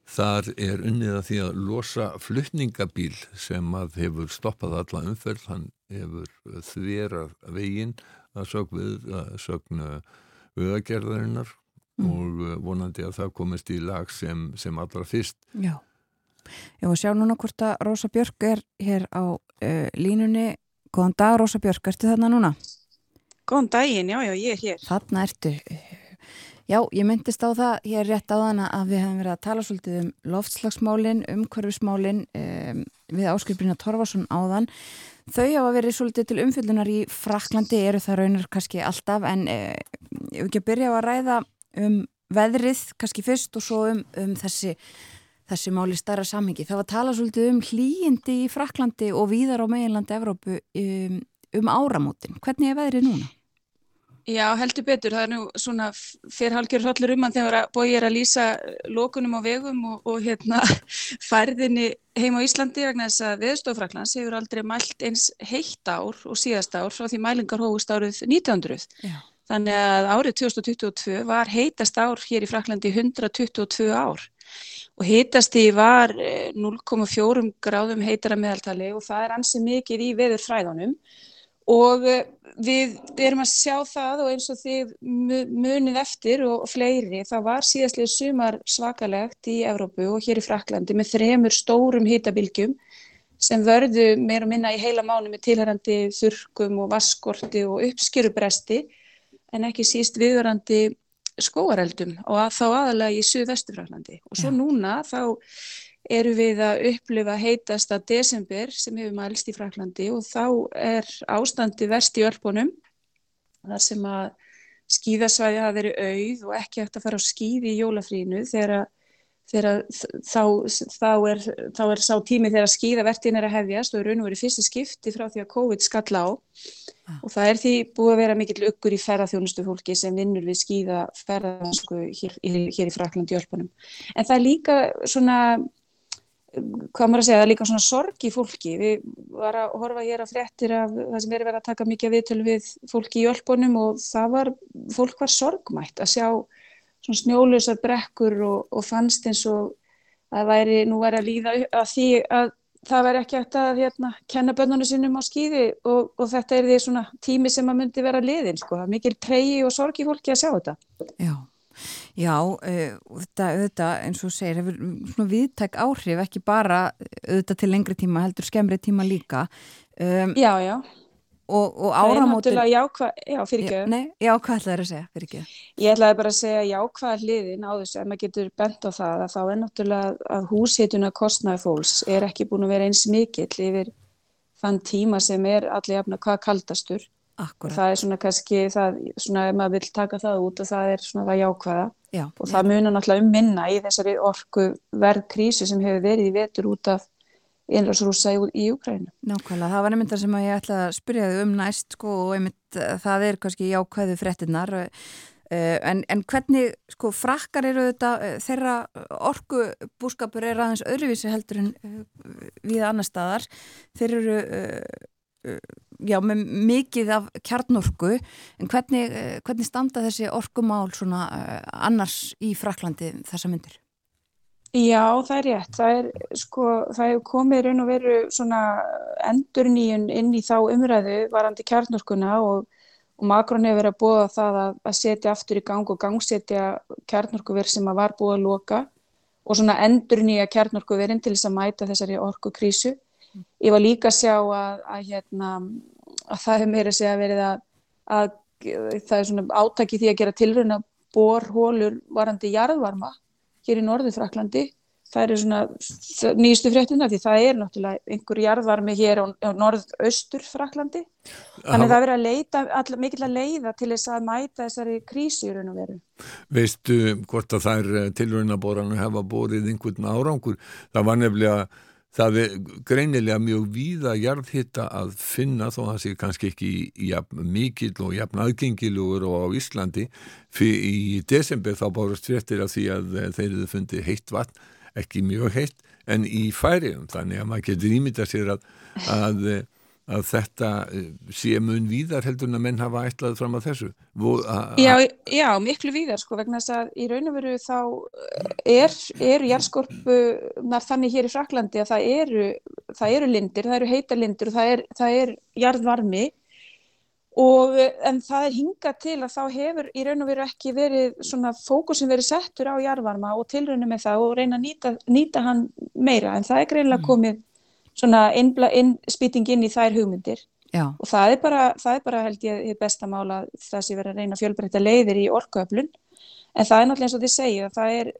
Þar er unnið að því að losa fluttningabíl sem að hefur stoppað alla umferð, hann hefur þverað veginn að sög við að sögna auðagerðarinnar mm. og uh, vonandi að það komist í lag sem, sem allra fyrst. Já, ég var að sjá núna hvort að Rósa Björk er hér á uh, línunni. Góðan dag Rósa Björk, ertu þarna núna? Góðan daginn, já, já, ég er hér. Þarna ertu. Já, ég myndist á það, ég er rétt á þann að við hefum verið að tala svolítið um loftslagsmálin, umhverfismálin um, við áskrifbrina Torfarsson áðan. Þau hafa verið svolítið til umfyllunar í Fraklandi, eru það raunar kannski alltaf, en eh, ég vil ekki að byrja á að ræða um veðrið kannski fyrst og svo um, um þessi, þessi máli starra samhengi. Það var að tala svolítið um hlýjindi í Fraklandi og víðar á meginlandi Evrópu um, um áramótin. Hvernig er veðrið núna? Já, heldur betur. Það er nú svona fyrrhalgjör hróllur um hann þegar bóið er að lýsa lókunum á vegum og, og hérna færðinni heim á Íslandi vegna þess að viðstofraklands hefur aldrei mælt eins heitt ár og síðast ár frá því mælingar hógust árið 1900. Já. Þannig að árið 2022 var heitast ár hér í Fraklandi 122 ár og heitasti var 0,4 eh, gráðum heitara meðaltali og það er ansið mikið í veður fræðanum og eh, við erum að sjá það og eins og þið munið eftir og fleiri, það var síðastlega sumar svakalegt í Evrópu og hér í Fraklandi með þremur stórum hýtabilgjum sem vörðu meir og minna í heila mánu með tilhærandi þurkum og vaskorti og uppskjörubresti en ekki síst viðvarandi skóareldum og að þá aðalega í Suðvestufraklandi og svo núna þá eru við að upplifa heitasta desember sem hefur mælst í Fraklandi og þá er ástandi verst í örpunum þar sem að skíðasvæði hafa verið auð og ekki hægt að fara á skíði í jólafrínu þegar þegar þá, þá, er, þá er sá tími þegar skíðavertin er að hefjast og er raun og verið fyrstu skipti frá því að COVID skalla á ah. og það er því búið að vera mikill ykkur í ferðarþjónustu fólki sem vinnur við skíðaferðarsku hér, hér í Fraklandi örpunum en það er líka svona hvað maður að segja, það er líka svona sorg í fólki, við varum að horfa hér að fréttir af það sem er verið að taka mikið viðtölu við fólki í Ölpunum og það var, fólk var sorgmætt að sjá svona snjólusar brekkur og, og fannst eins og að væri, nú væri að líða að því að það væri ekki hægt að hérna, kenna bönnunum sinnum á skýði og, og þetta er því svona tími sem að myndi vera liðin, sko, mikil treyji og sorg í fólki að sjá þetta. Já. Já, uh, þetta, þetta eins og segir hefur svona viðtæk áhrif ekki bara auðvitað til lengri tíma heldur skemmri tíma líka um, Já, já og, og Það er áramótin náttúrulega jákvæð, já, fyrir já, ekki. nei, já, hvað ætlaði að segja, fyrir ekki Ég ætlaði bara að segja jákvæða hliðin á þessu, ef maður getur bent á það, að þá er náttúrulega að húshituna kostnaði fólks er ekki búin að vera eins mikill yfir þann tíma sem er allir jafna hvað kaldastur. Akkurat, Það er svona kannski, það, svona ef maður vil taka það út og það er svona það jákvæða. Já, og það munar náttúrulega um minna í þessari orku verðkrísu sem hefur verið í vetur út af innlásrúsa í, í Ukrænu. nákvæmlega, það var einmitt það sem ég ætlaði að spyrja þau um næst sko og einmitt eh, það er kannski jákvæðu fréttinnar uh, en, en hvernig sko frakkar eru þetta uh, þeirra orkubúskapur er aðeins öðruvísi heldur en við annar staðar. Þeir eru já, með mikið af kjarnorku en hvernig, hvernig standa þessi orkumál svona annars í Fraklandi þessa myndir? Já, það er rétt. Það er, sko, það hefur komið raun og veru svona endurníun inn í þá umræðu varandi kjarnorkuna og, og Makrón hefur verið að bóða það að, að setja aftur í gang og gangsetja kjarnorkuver sem að var búið að loka og svona endurnýja kjarnorkuverin til þess að mæta þessari orkukrísu. Ég var líka að sjá að, að, hérna, að það hefur meira segja verið að, að það er svona átaki því að gera tilröna borhólur varandi jarðvarma hér í norðu Fraklandi. Það eru svona nýjustu fréttina því það er náttúrulega einhver jarðvarmi hér á, á norðaustur Fraklandi. Þannig að það verður að leita, all, mikill að leiða til þess að mæta þessari krísu í raun og veru. Veistu hvort að þær tilraunaboranir hafa borið einhvern árangur? Það var nefnilega, það er greinilega mjög víða jarðhitta að finna þó það sé kannski ekki jafn, mikill og jafn aðgengilugur og á Íslandi. Fyrir í desember þá bárast fréttir af því að þeir eru fundið heitt vatn, ekki mjög heitt, en í færiðum. Þannig að maður getur ímyndað sér að, að, að þetta sé mun víðar heldur en að menn hafa ætlað fram að þessu. Já, já, miklu víðar sko vegna þess að í raun og veru þá er, eru jarðskorpunar þannig hér í Fraklandi að það eru, það eru lindir, það eru heita lindir og það er, það er jarðvarmi. Og en það er hingað til að þá hefur í raun og veru ekki verið svona fókusin verið settur á jarðvarma og tilraunum með það og reyna að nýta, nýta hann meira. En það er greinlega komið svona innspýting inn í þær hugmyndir Já. og það er, bara, það er bara held ég besta mála það sem verið að reyna fjölbreytta leiðir í orkuöflun en það er náttúrulega eins og þið segja það er,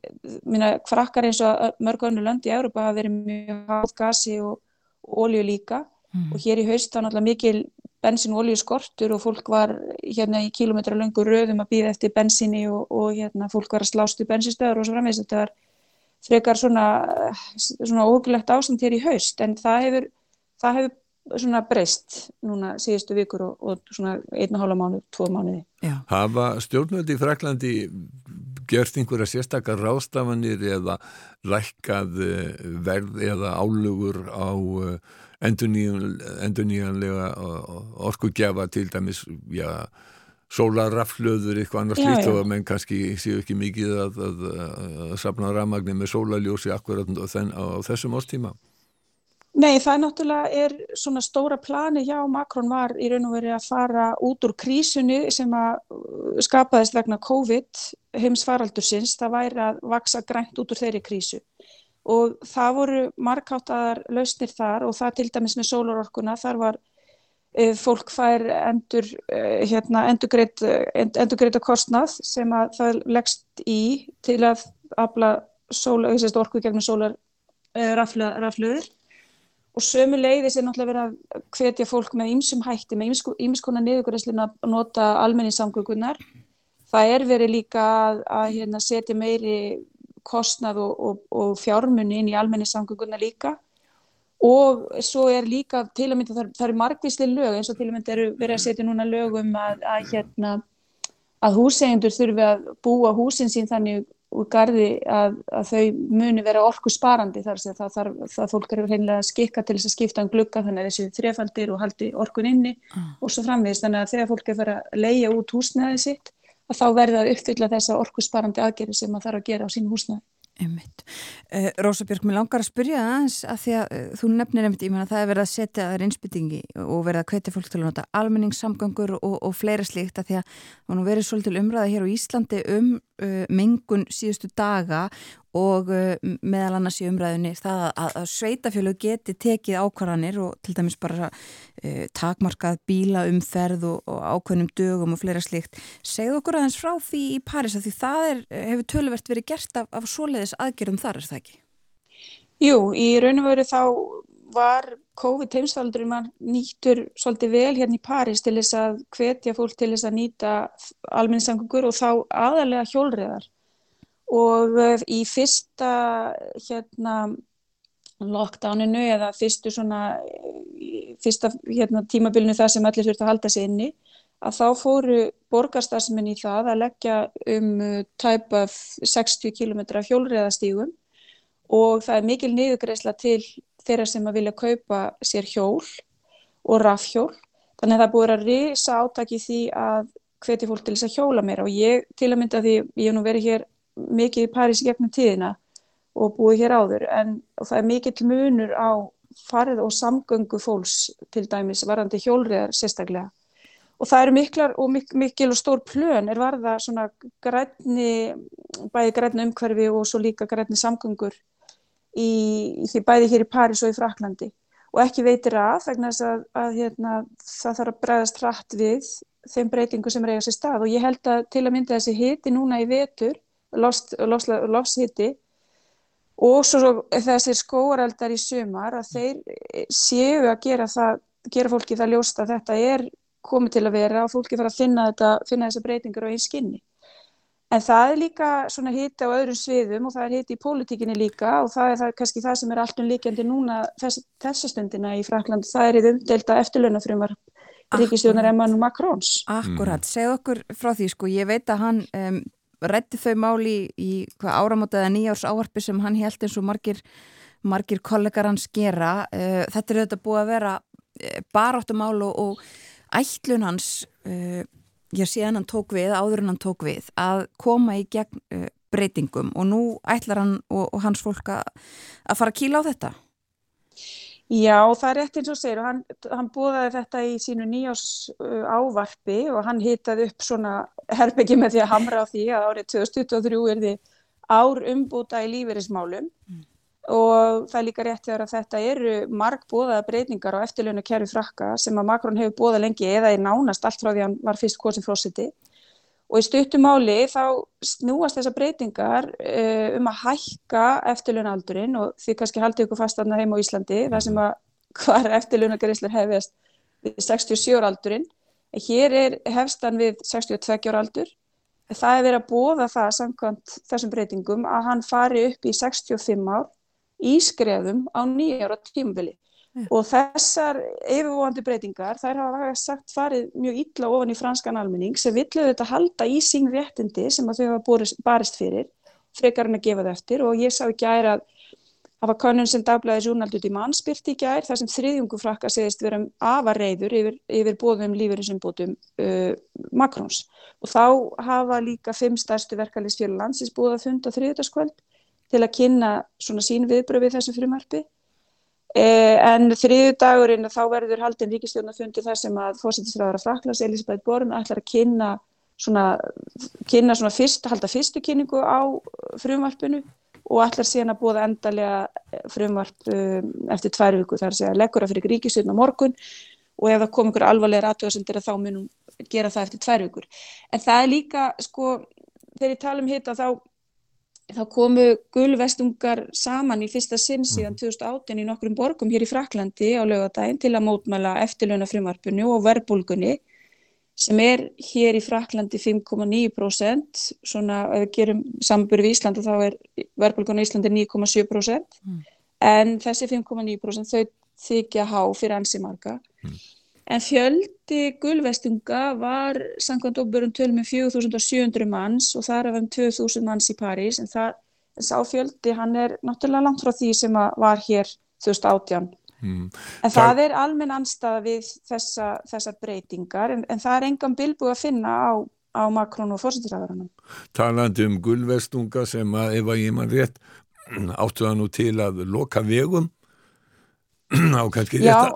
minna, frakkar eins og mörg önnu lönd í Európa hafa verið mjög hátt gasi og, og olju líka mm. og hér í haust þá náttúrulega mikil bensin og olju skortur og fólk var hérna í kílometra löngu röðum að býða eftir bensinni og, og hérna fólk var að slást í bensinstöður og svo framvegis þetta var frekar svona, svona ógulegt ástand hér í haust en það hefur, það hefur svona breyst núna síðustu vikur og, og svona einn og hálfa mánu, tvo mánuði. Já. Hafa stjórnvöldi í Fraklandi gert einhverja sérstakar rástafanir eða lækkað verð eða álugur á endurnýjanlega orkugjafa til dæmis, já sólarraflöður, eitthvað annars líkt og að menn kannski séu ekki mikið að, að, að safna rafmagni með sólarljósi akkurat á þessum ástíma. Nei, það er náttúrulega er svona stóra plani hjá Makrón var í raun og veri að fara út úr krísunni sem að skapaðist vegna COVID heimsfaraldursins, það væri að vaksa grænt út úr þeirri krísu. Og það voru markáttaðar lausnir þar og það til dæmis með sólarorkuna, þar var fólk fær endur, e, hérna, endurgreitt endurgreitt kostnað sem að það leggst í til að afla orku gegnum sólar rafluður og sömu leiðis er náttúrulega verið að hvetja fólk með ýmsum hætti, með ýmiskona niðurgræslin að nota almenningssamgöngunar. Það er verið líka að, að hérna, setja meiri kostnað og, og, og fjármunni inn í almenningssamgöngunar líka og svo er líka til að mynda, það, það eru margvísli lög eins og til að mynda eru verið að setja núna lög um að, að, hérna, að húseigendur þurfi að búa húsin sín þannig úr gardi að, að þau muni vera orku sparandi þar sem það, það, það fólk eru hreinlega að skikka til þess að skipta um glugga þannig að þessi þrefaldir og haldi orkun inni mm. og svo framvegist þannig að þegar fólk er að leia út húsnæði sitt að þá verða að uppfylla þessa orku sparandi aðgerði sem maður þarf að gera á sín húsnæði. Einmitt. Uh, Rósa Björk, mér langar að spyrja aðeins að því að uh, þú nefnir einmitt, ég menna það er verið að setja þær innspytingi og verið að kveita fólk til að nota almenningssamgangur og, og fleira slíkt að því að það nú verið svolítil umræða hér á Íslandi um uh, mengun síðustu daga og uh, meðal annars í umræðinni það að, að sveitafjölu geti tekið ákvarðanir og til dæmis bara uh, takmarkað bíla umferð og, og ákveðnum dögum og fleira slikt. Segð okkur aðeins frá því í Paris að því það er, hefur töluvert verið gert af, af svoleiðis aðgerðum þar, er það ekki? Jú, í raun og veru þá var COVID-heimsfaldurinn mann nýttur svolítið vel hérna í Paris til þess að hvetja fólk til þess að nýta alminnisangungur og þá aðalega hjólriðar og eh, í fyrsta hérna lockdowninu eða fyrstu svona fyrsta hérna, tímabilinu það sem allir þurftu að halda sig inni að þá fóru borgarstarfsmenn í það að leggja um tæpa 60 km hjólriðastígum og það er mikil niðugreisla til þeirra sem að vilja kaupa sér hjól og rafhjól. Þannig að það búið að risa átaki því að hveti fólk til þess að hjóla meira. Og ég til að mynda því ég hef nú verið hér mikið í París gegnum tíðina og búið hér áður en það er mikill munur á farið og samgöngu fólks til dæmis varandi hjólriðar sérstaklega. Og það eru miklar og mik mikil og stór plön er varða svona grætni bæði grætni umhverfi og svo líka grætni samgöngur í, bæði hér í París og í Fraklandi og ekki veitir að vegna þess að, að hérna, það þarf að bregðast hratt við þeim breytingu sem reyja sér stað og ég held að til að mynda þessi hiti núna í vetur, lofshiti og svo þessir skóareldar í sumar að þeir séu að gera, það, gera fólki það ljósta að þetta er komið til að vera og fólki fara að finna, þetta, finna þessa breytingar á einn skinni. En það er líka svona hiti á öðrum sviðum og það er hiti í pólitíkinni líka og það er það, kannski það sem er alltaf líkjandi núna þess, þessa stundina í Fraklandi. Það er í umdelta eftirlaunafrumar ríkistjónar Emmanuel Macrons. Akkurat, mm. segð okkur frá því sko, ég veit að hann um, reddi þau máli í, í áramótaða nýjárs áarpi sem hann held eins og margir, margir kollegar hans gera. Uh, þetta er auðvitað búið að vera uh, baráttumál og, og ætlun hans... Uh, ég sé hann tók við, áður en hann tók við að koma í gegn uh, breytingum. Og nú ætlar hann og, og hans fólk að fara að kíla á þetta. Já, það er rétt eins og segir. Og hann, hann búðaði þetta í sínu nýjás uh, ávarpi og hann hitaði upp svona herbyggi með því að hamra á því að árið 2023 er því ár umbúta í lífeyrismálum. Mm og það er líka rétt þegar að þetta eru marg bóðaða breytingar á eftirlönu kerfi frakka sem að Makrón hefur bóðað lengi eða í nánast allt frá því hann var fyrst kosin frósiti og í stuttumáli þá snúast þessar breytingar uh, um að hækka eftirlönualdurinn og því kannski haldið ykkur fast aðna heim á Íslandi þar sem að hvar eftirlönugarislar hefist við 67 aldurinn. Hér er hefstan við 62 aldur. Það er verið að bóða það samkvæmt þessum breytingum að hann fari upp í 65 ár í skrefum á nýjára tímvili yeah. og þessar yfirvóandi breytingar þær hafa sagt farið mjög illa ofan í franskan almenning sem villuðu þetta halda í sín réttindi sem að þau hafa barist fyrir frekar en að gefa það eftir. Og ég sá ekki æra að var konun sem dagblæði Júnaldur í mannspyrti í gær þar sem þriðjungu frakka segist vera afar reyður yfir, yfir bóðum lífeyrinsumbótum uh, Makrons og þá hafa líka fimm stærstu verkefliðsfjölu landsins búið að funda þriðdaskvöld til að kynna svona sín viðbröð við þessu frumarfi. Eh, en þriðu dagurinn þá verður haldin ríkistjórnafundi þar sem að fósittisræðara Fraklands, Elisabeth Born, ætlar að kynna svona, kynna svona fyrst, halda fyrstu kynningu á frumarfinu og ætlar síðan að búða endalega frumarf um, eftir tvær viku þar að leggur að fyrir ríkistjórn á morgun og ef það kom einhver alvarlega aðtöðasendir þá munum gera það eftir tvær vikur. En það er líka, sko, þegar ég tala um hitta þá þá komu gulvestungar saman í fyrsta sinn síðan 2018 mhm. í nokkrum borgum hér í Fraklandi á lögadaginn til að mótmæla eftirlöna frimarpunni og verbulgunni sem er hér í Fraklandi 5,9% svona ef við gerum sambur við Íslanda þá er verbulgunni í Íslandi 9,7% mm. en þessi 5,9% þau þykja há fyrir ansi marga mm. En fjöldi gulvestunga var samkvæmt óbjörnum tölum með 4700 manns og það er af um 2000 manns í París en það, sá fjöldi hann er náttúrulega langt frá því sem var hér 2018. Mm. En það, það er almenn anstaða við þessa, þessar breytingar en, en það er engan bilbúið að finna á, á Makrón og fórsettiræðaranum. Talandi um gulvestunga sem að ef að ég mann rétt áttu það nú til að loka vegum á kannski rétt,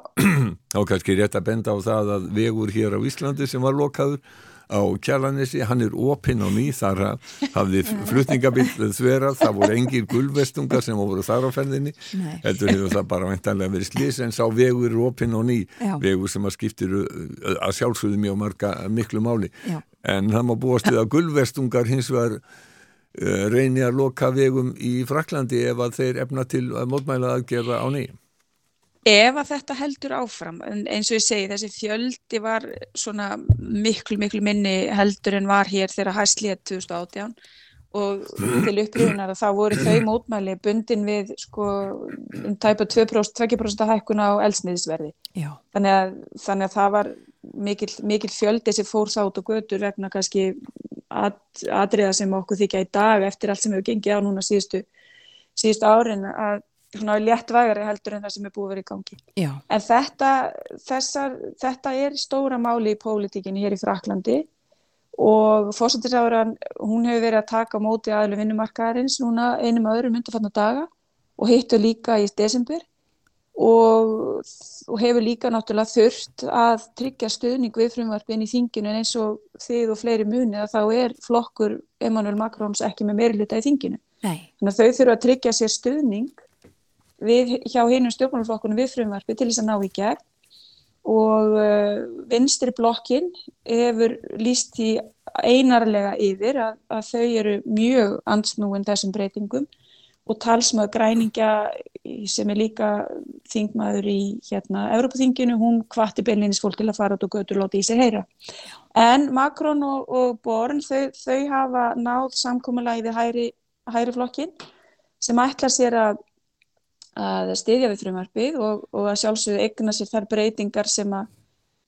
að, rétt að benda á það að vegur hér á Íslandi sem var lokaður á Kjallanessi, hann er opinn á ný þar hafði flutningabill þverað, það voru engir gulvestungar sem voru þar á ferðinni heldur hefur það bara veintanlega verið slís en sá vegur er opinn á ný Já. vegur sem að skiptir uh, að sjálfsögðu mjög marga miklu máli. Já. en það má búast við að gulvestungar hins vegar uh, reyni að loka vegum í Fraklandi ef að þeir efna til að mótmæla aðgerða á nýjum Ef að þetta heldur áfram, eins og ég segi þessi fjöldi var svona miklu miklu minni heldur en var hér þegar hæslið 2018 og til upprýðunar að þá voru þau mótmæli bundin við sko um tæpa 2%, 2% hækkun á elsniðisverði. Þannig að, þannig að það var mikil, mikil fjöldi sem fór þátt og götur vegna kannski at, atriða sem okkur þykja í dag eftir allt sem hefur gengið á núna síðustu, síðustu árin að svona léttvægari heldur en það sem er búið verið í gangi. Já. En þetta, þessar, þetta er stóra máli í pólitíkinni hér í Fraklandi og fórsættisáran, hún hefur verið að taka móti aðlu vinnumarkaðarins núna einum öðrum undarfanna daga og hittu líka í desember og, og hefur líka náttúrulega þurft að tryggja stöðning við frumvarpin í þinginu en eins og þið og fleiri muni að þá er flokkur Emmanuel Macrons ekki með meirluta í þinginu. Nei. Þannig að þau þurfa að tryggja sér stöðning við hjá hinnum stjórnmálaflokkunum við frumvarfi til þess að ná í gegn og uh, vinstri blokkin hefur líst í einarlega yfir að, að þau eru mjög ansnúin þessum breytingum og talsmaður græningja sem er líka þingmaður í hérna Evropaþinginu, hún kvatti beinleginis fólk til að fara át og götur og láta í sig heyra. En Macron og, og Born þau, þau hafa náð samkómalagi við hæri, hæri flokkin sem ætlar sér að að stiðja við frumarfið og, og að sjálfsögðu eigna sér þar breytingar sem að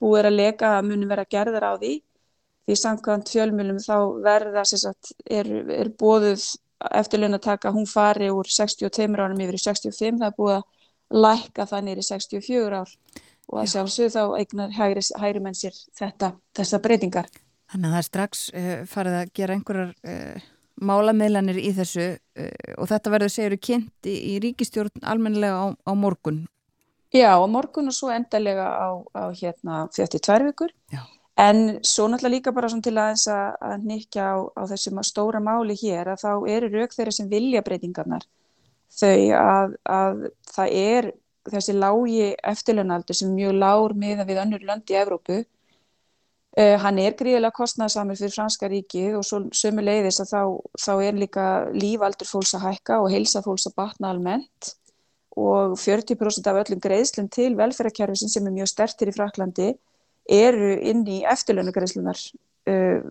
búið er að leka að munum vera gerðar á því. Því samkvæmt fjölmjölum þá verða sagt, er, er bóðuð eftirlun að taka hún fari úr 62 árum yfir í 65 það er búið að læka það nýri 64 ár. Og að sjálfsögðu þá eignar hægri, hægri menn sér þetta, þessa breytingar. Þannig að það er strax uh, farið að gera einhverjar uh, málamiðlanir í þessu uh, og þetta verður segjur kynnt í, í ríkistjórn almenlega á, á morgun. Já, á morgun og svo endalega á, á hérna 42 vikur. Já. En svo náttúrulega líka bara til aðeins að, nýkja á, á þessum stóra máli hér að þá eru rauk þeirra sem vilja breytingarnar þau að, að það er þessi lági eftirlunaldur sem mjög lágur miða við önnur lönd í Evrópu Uh, hann er gríðilega kostnæðsamur fyrir franska ríkið og sömu leiðis að þá, þá er líka lífaldur fólks að hækka og heilsa fólks að batna almennt og 40% af öllum greiðslum til velferðarkerfisin sem er mjög stertir í Fraklandi eru inn í eftirlönugreiðslunar uh,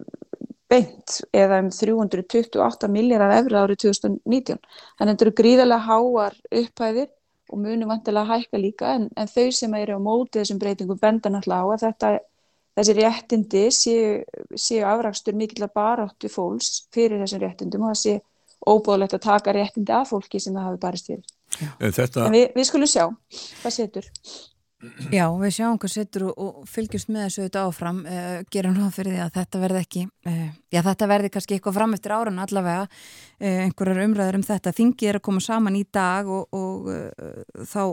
beint eða um 328 miljardar efra árið 2019. Þannig að þetta eru gríðilega háar upphæðir og munum vantilega að hækka líka en, en þau sem eru á móti þessum breytingum benda náttúrulega á að þetta þessi réttindi séu, séu afrakstur mikill að baráttu fólks fyrir þessum réttindum og það sé óbúðlegt að taka réttindi af fólki sem það hafi barist fyrir. En, þetta... en við, við skulum sjá hvað setur. Já, við sjáum hvað setur og, og fylgjumst með þessu auðvitað áfram, uh, gerum náða fyrir því að þetta verði ekki, uh, já þetta verði kannski eitthvað fram eftir árun allavega, uh, einhverjar umræður um þetta, þingið er að koma saman í dag og, og þá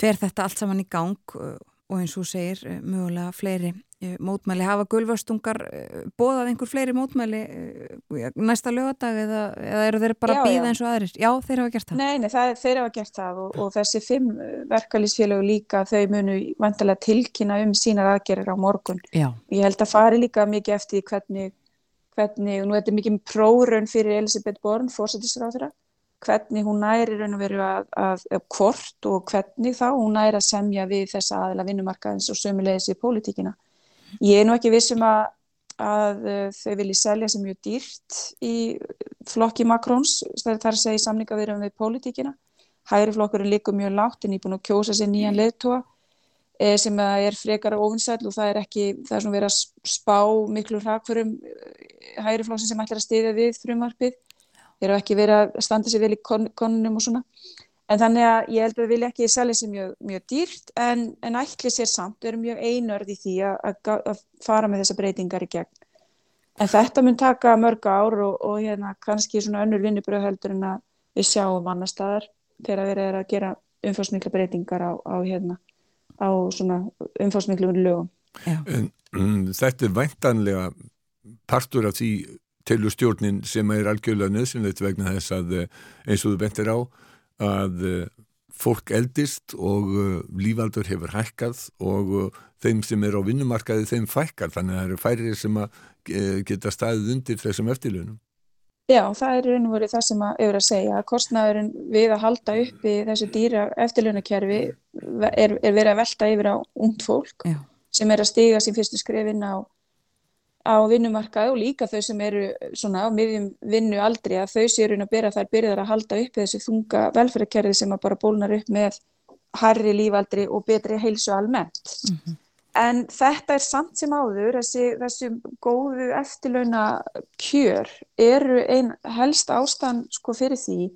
fer þetta allt saman í gang og eins og segir mögulega fleiri mótmæli hafa gulvastungar eh, bóðað einhver fleiri mótmæli eh, næsta lögadag eða, eða eru þeir bara að býða eins og aðrir? Já, þeir hafa gert það. Nei, nei það, þeir hafa gert það og, og þessi fimm verkalýsfélög líka þau munu vantilega tilkynna um sínar aðgerir á morgun. Já. Ég held að fari líka mikið eftir hvernig, hvernig og nú er þetta mikið prórun fyrir Elisabeth Born, fórsættisráðra hvernig hún næri raun og veru að, að, að hvort og hvernig þá hún næri að semja við þessa aðila vinnumarkaðins og sömulegis í pólitíkina Ég er nú ekki vissum að, að uh, þau vilji selja sem mjög dýrt í flokki Makrons, það er að segja í samninga við um við pólitíkina. Hægri flokkur er líka mjög lágt en ég er búin að kjósa sér nýjan leðtóa eh, sem er frekar ofinsæl og það er ekki, það er svona verið að spá miklu hrakfurum eh, hægri flokkin sem ætlar að stiðja við frumvarpið. Þeir eru ekki verið að standa sér vel í kon konunum og svona. En þannig að ég held að við vilja ekki selja sér mjög, mjög dýrt en, en ætli sér samt, við erum mjög einörð í því að, að fara með þessa breytingar í gegn. En þetta mun taka mörg ár og, og hérna, kannski svona önnur vinnubröð heldur en að við sjáum annar staðar þegar við erum að gera umfásmikla breytingar á, á, hérna, á umfásmiklu lögum. En, um, þetta er væntanlega partur af því telur stjórnin sem er algjörlega nöðsynlegt vegna þess að eh, eins og þú bentir á að eh, fólk eldist og uh, lífaldur hefur hækkað og uh, þeim sem er á vinnumarkaði þeim fækkar þannig að það eru færið sem að geta staðið undir þessum eftirlunum. Já, það er raun og verið það sem að yfir að segja að kostnaðurinn við að halda uppi þessu dýra eftirlunakerfi er, er verið að velta yfir á ungd fólk Já. sem er að stiga sín fyrstu skrefin á á vinnumarkaði og líka þau sem eru svona á miðjum vinnu aldrei að þau séu raun að byrja þær byrjar að halda uppi þessu þunga velferðarkerfi sem að bara bólnar upp með harri lífaldri og betri heilsu almennt. En þetta er samt sem áður, þessi, þessi góðu eftirlauna kjör eru einn helst ástæðan sko fyrir því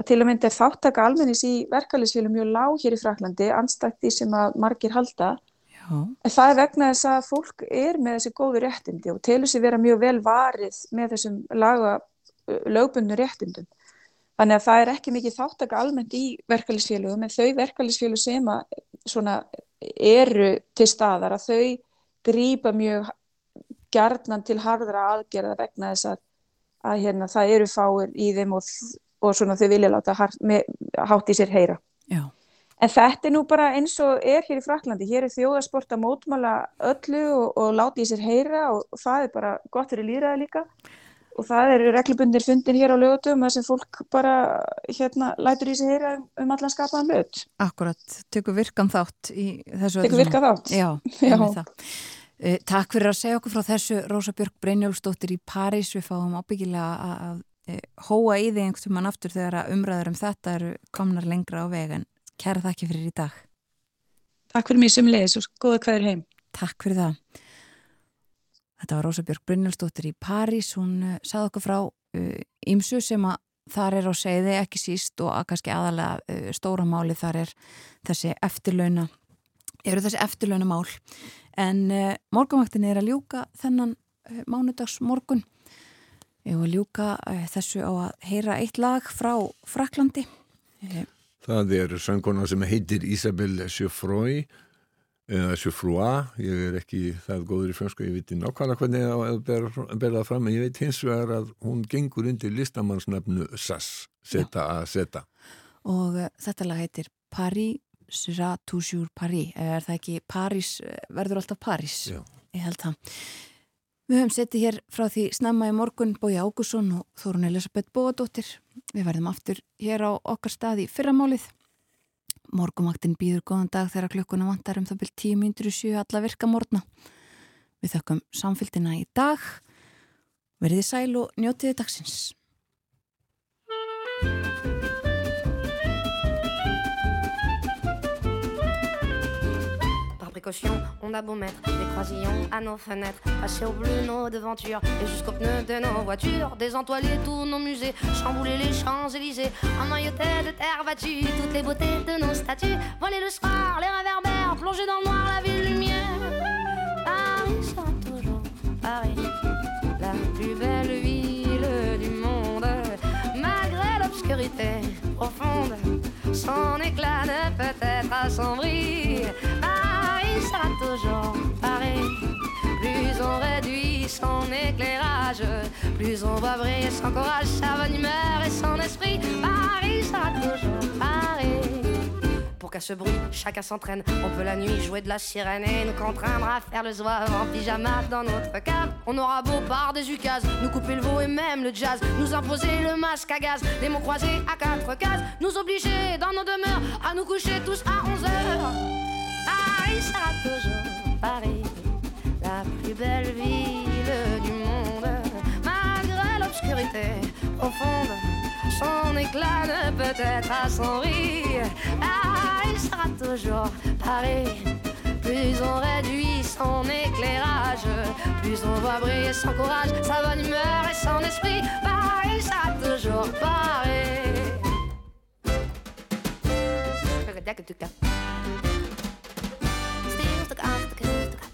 að til að mynda þáttaka almennis í verkefælisfélum mjög lág hér í Fraklandi, anstætti sem að margir halda. En það er vegna þess að fólk er með þessi góðu réttindi og telur sér vera mjög vel varið með þessum laga, lögbundnu réttindum. Þannig að það er ekki mikið þáttaka almennt í verkefælisfélugum en þau verkefælisfélug sem eru til staðar að þau grípa mjög gjarnan til harðra aðgerða vegna þess að, að hérna, það eru fáir í þeim og, og svona þau vilja láta hátt í sér heyra. já, En þetta er nú bara eins og er hér í Fraklandi. Hér er þjóðasport að mótmála öllu og, og láti í sér heyra og, það er bara gott fyrir líðræði líka. Og það eru reglubundir fundir hér á lögutum þar sem fólk bara hérna lætur í sér heyra um, um allan skapaðan lögut. akkurat, tekur virkan þátt í þessu. Tekur virka þátt. Já, Já. það. Uh, takk fyrir að segja okkur frá þessu Rósa Björk Brynjólfsdóttir í París við fáum ábyggilega að, uh, hóa í því einhvern mann aftur þegar að umræður um þetta eru komnar lengra á veg en kæra þakki fyrir í dag. Takk fyrir mér sem leiðis og góða hverður heim. Takk fyrir það. Þetta var Rósa Björk Brynjólfsdóttir í París. Hún uh, sagði okkur frá ýmsu sem að þar er á segði ekki síst og að kannski aðalega uh, stóra máli þar er þessi eftirlauna eru þessi eftirlauna mál en uh, morgunvaktin er að ljúka þennan uh, mánudags morgun ég var að ljúka uh, þessu á að heyra eitt lag frá Fraklandi uh, Það er sönguna sem heitir Isabel Sjöfrói eða Sjöfróa, ég er ekki það góður í fransku, ég veit nákvæmlega hvernig ég á að bera, bera það fram, en ég veit hins vegar að hún gengur undir listamannsnafnu SAS, Z-A-Z og uh, þetta lag heitir Paris sera toujours Paris. Er það ekki Paris, uh, verður alltaf Paris? Já. ég held það Við höfum settið hér frá því snemma í morgun Bói Ágússon og Þórun Elisabeth Bóadóttir. Við verðum aftur hér á okkar stað í fyrramálið. Morgumaktin býður góðan dag þegar klukkuna vantar um það byrj 10 minnur í sjö alla virka morgna. Við þökkum samfélgina í dag. Verðið sæl og njótiði dagsins. On a beau mettre des croisillons à nos fenêtres, passer au bleu nos devantures et jusqu'aux pneus de nos voitures, désentoiler tous nos musées, chambouler les Champs-Élysées, emmailloter de terre battue toutes les beautés de nos statues, voler le soir, les réverbères, plonger dans le noir la ville lumière. Paris sera toujours Paris, la plus belle ville du monde, malgré l'obscurité profonde. Son éclat ne peut être assombri. Sera toujours Paris. Plus on réduit son éclairage, plus on va briller son courage, sa bonne humeur et son esprit. Paris sera toujours Paris. Pour qu'à ce bruit, chacun s'entraîne. On peut la nuit jouer de la sirène et nous contraindre à faire le zouave en pyjama dans notre cave. On aura beau par des ukases, nous couper le veau et même le jazz, nous imposer le masque à gaz, les mots croisés à quatre cases, nous obliger dans nos demeures à nous coucher tous à 11 heures. Paris sera toujours Paris, la plus belle ville du monde, malgré l'obscurité profonde. Son éclat ne peut être assombri. Paris sera toujours Paris. Plus on réduit son éclairage, plus on voit briller son courage, sa bonne humeur et son esprit. Paris sera toujours Paris.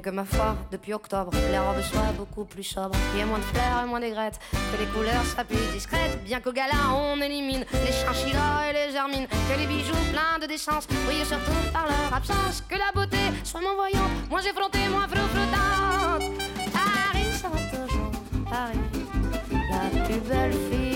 que ma foi, depuis octobre, les robes soient beaucoup plus sobres. Il y a moins de fleurs et moins d'aigrettes, que les couleurs soient plus discrètes. Bien qu'au gala, on élimine les chinchillas et les germines. Que les bijoux pleins de décence brillent surtout par leur absence. Que la beauté soit moins voyante, moins effrontée, moins flottante. Paris sera toujours Paris, la plus belle fille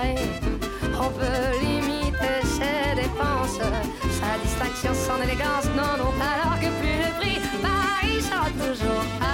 On peut limiter ses dépenses, sa distinction, son élégance, non, non, alors que plus le prix, Paris sera toujours.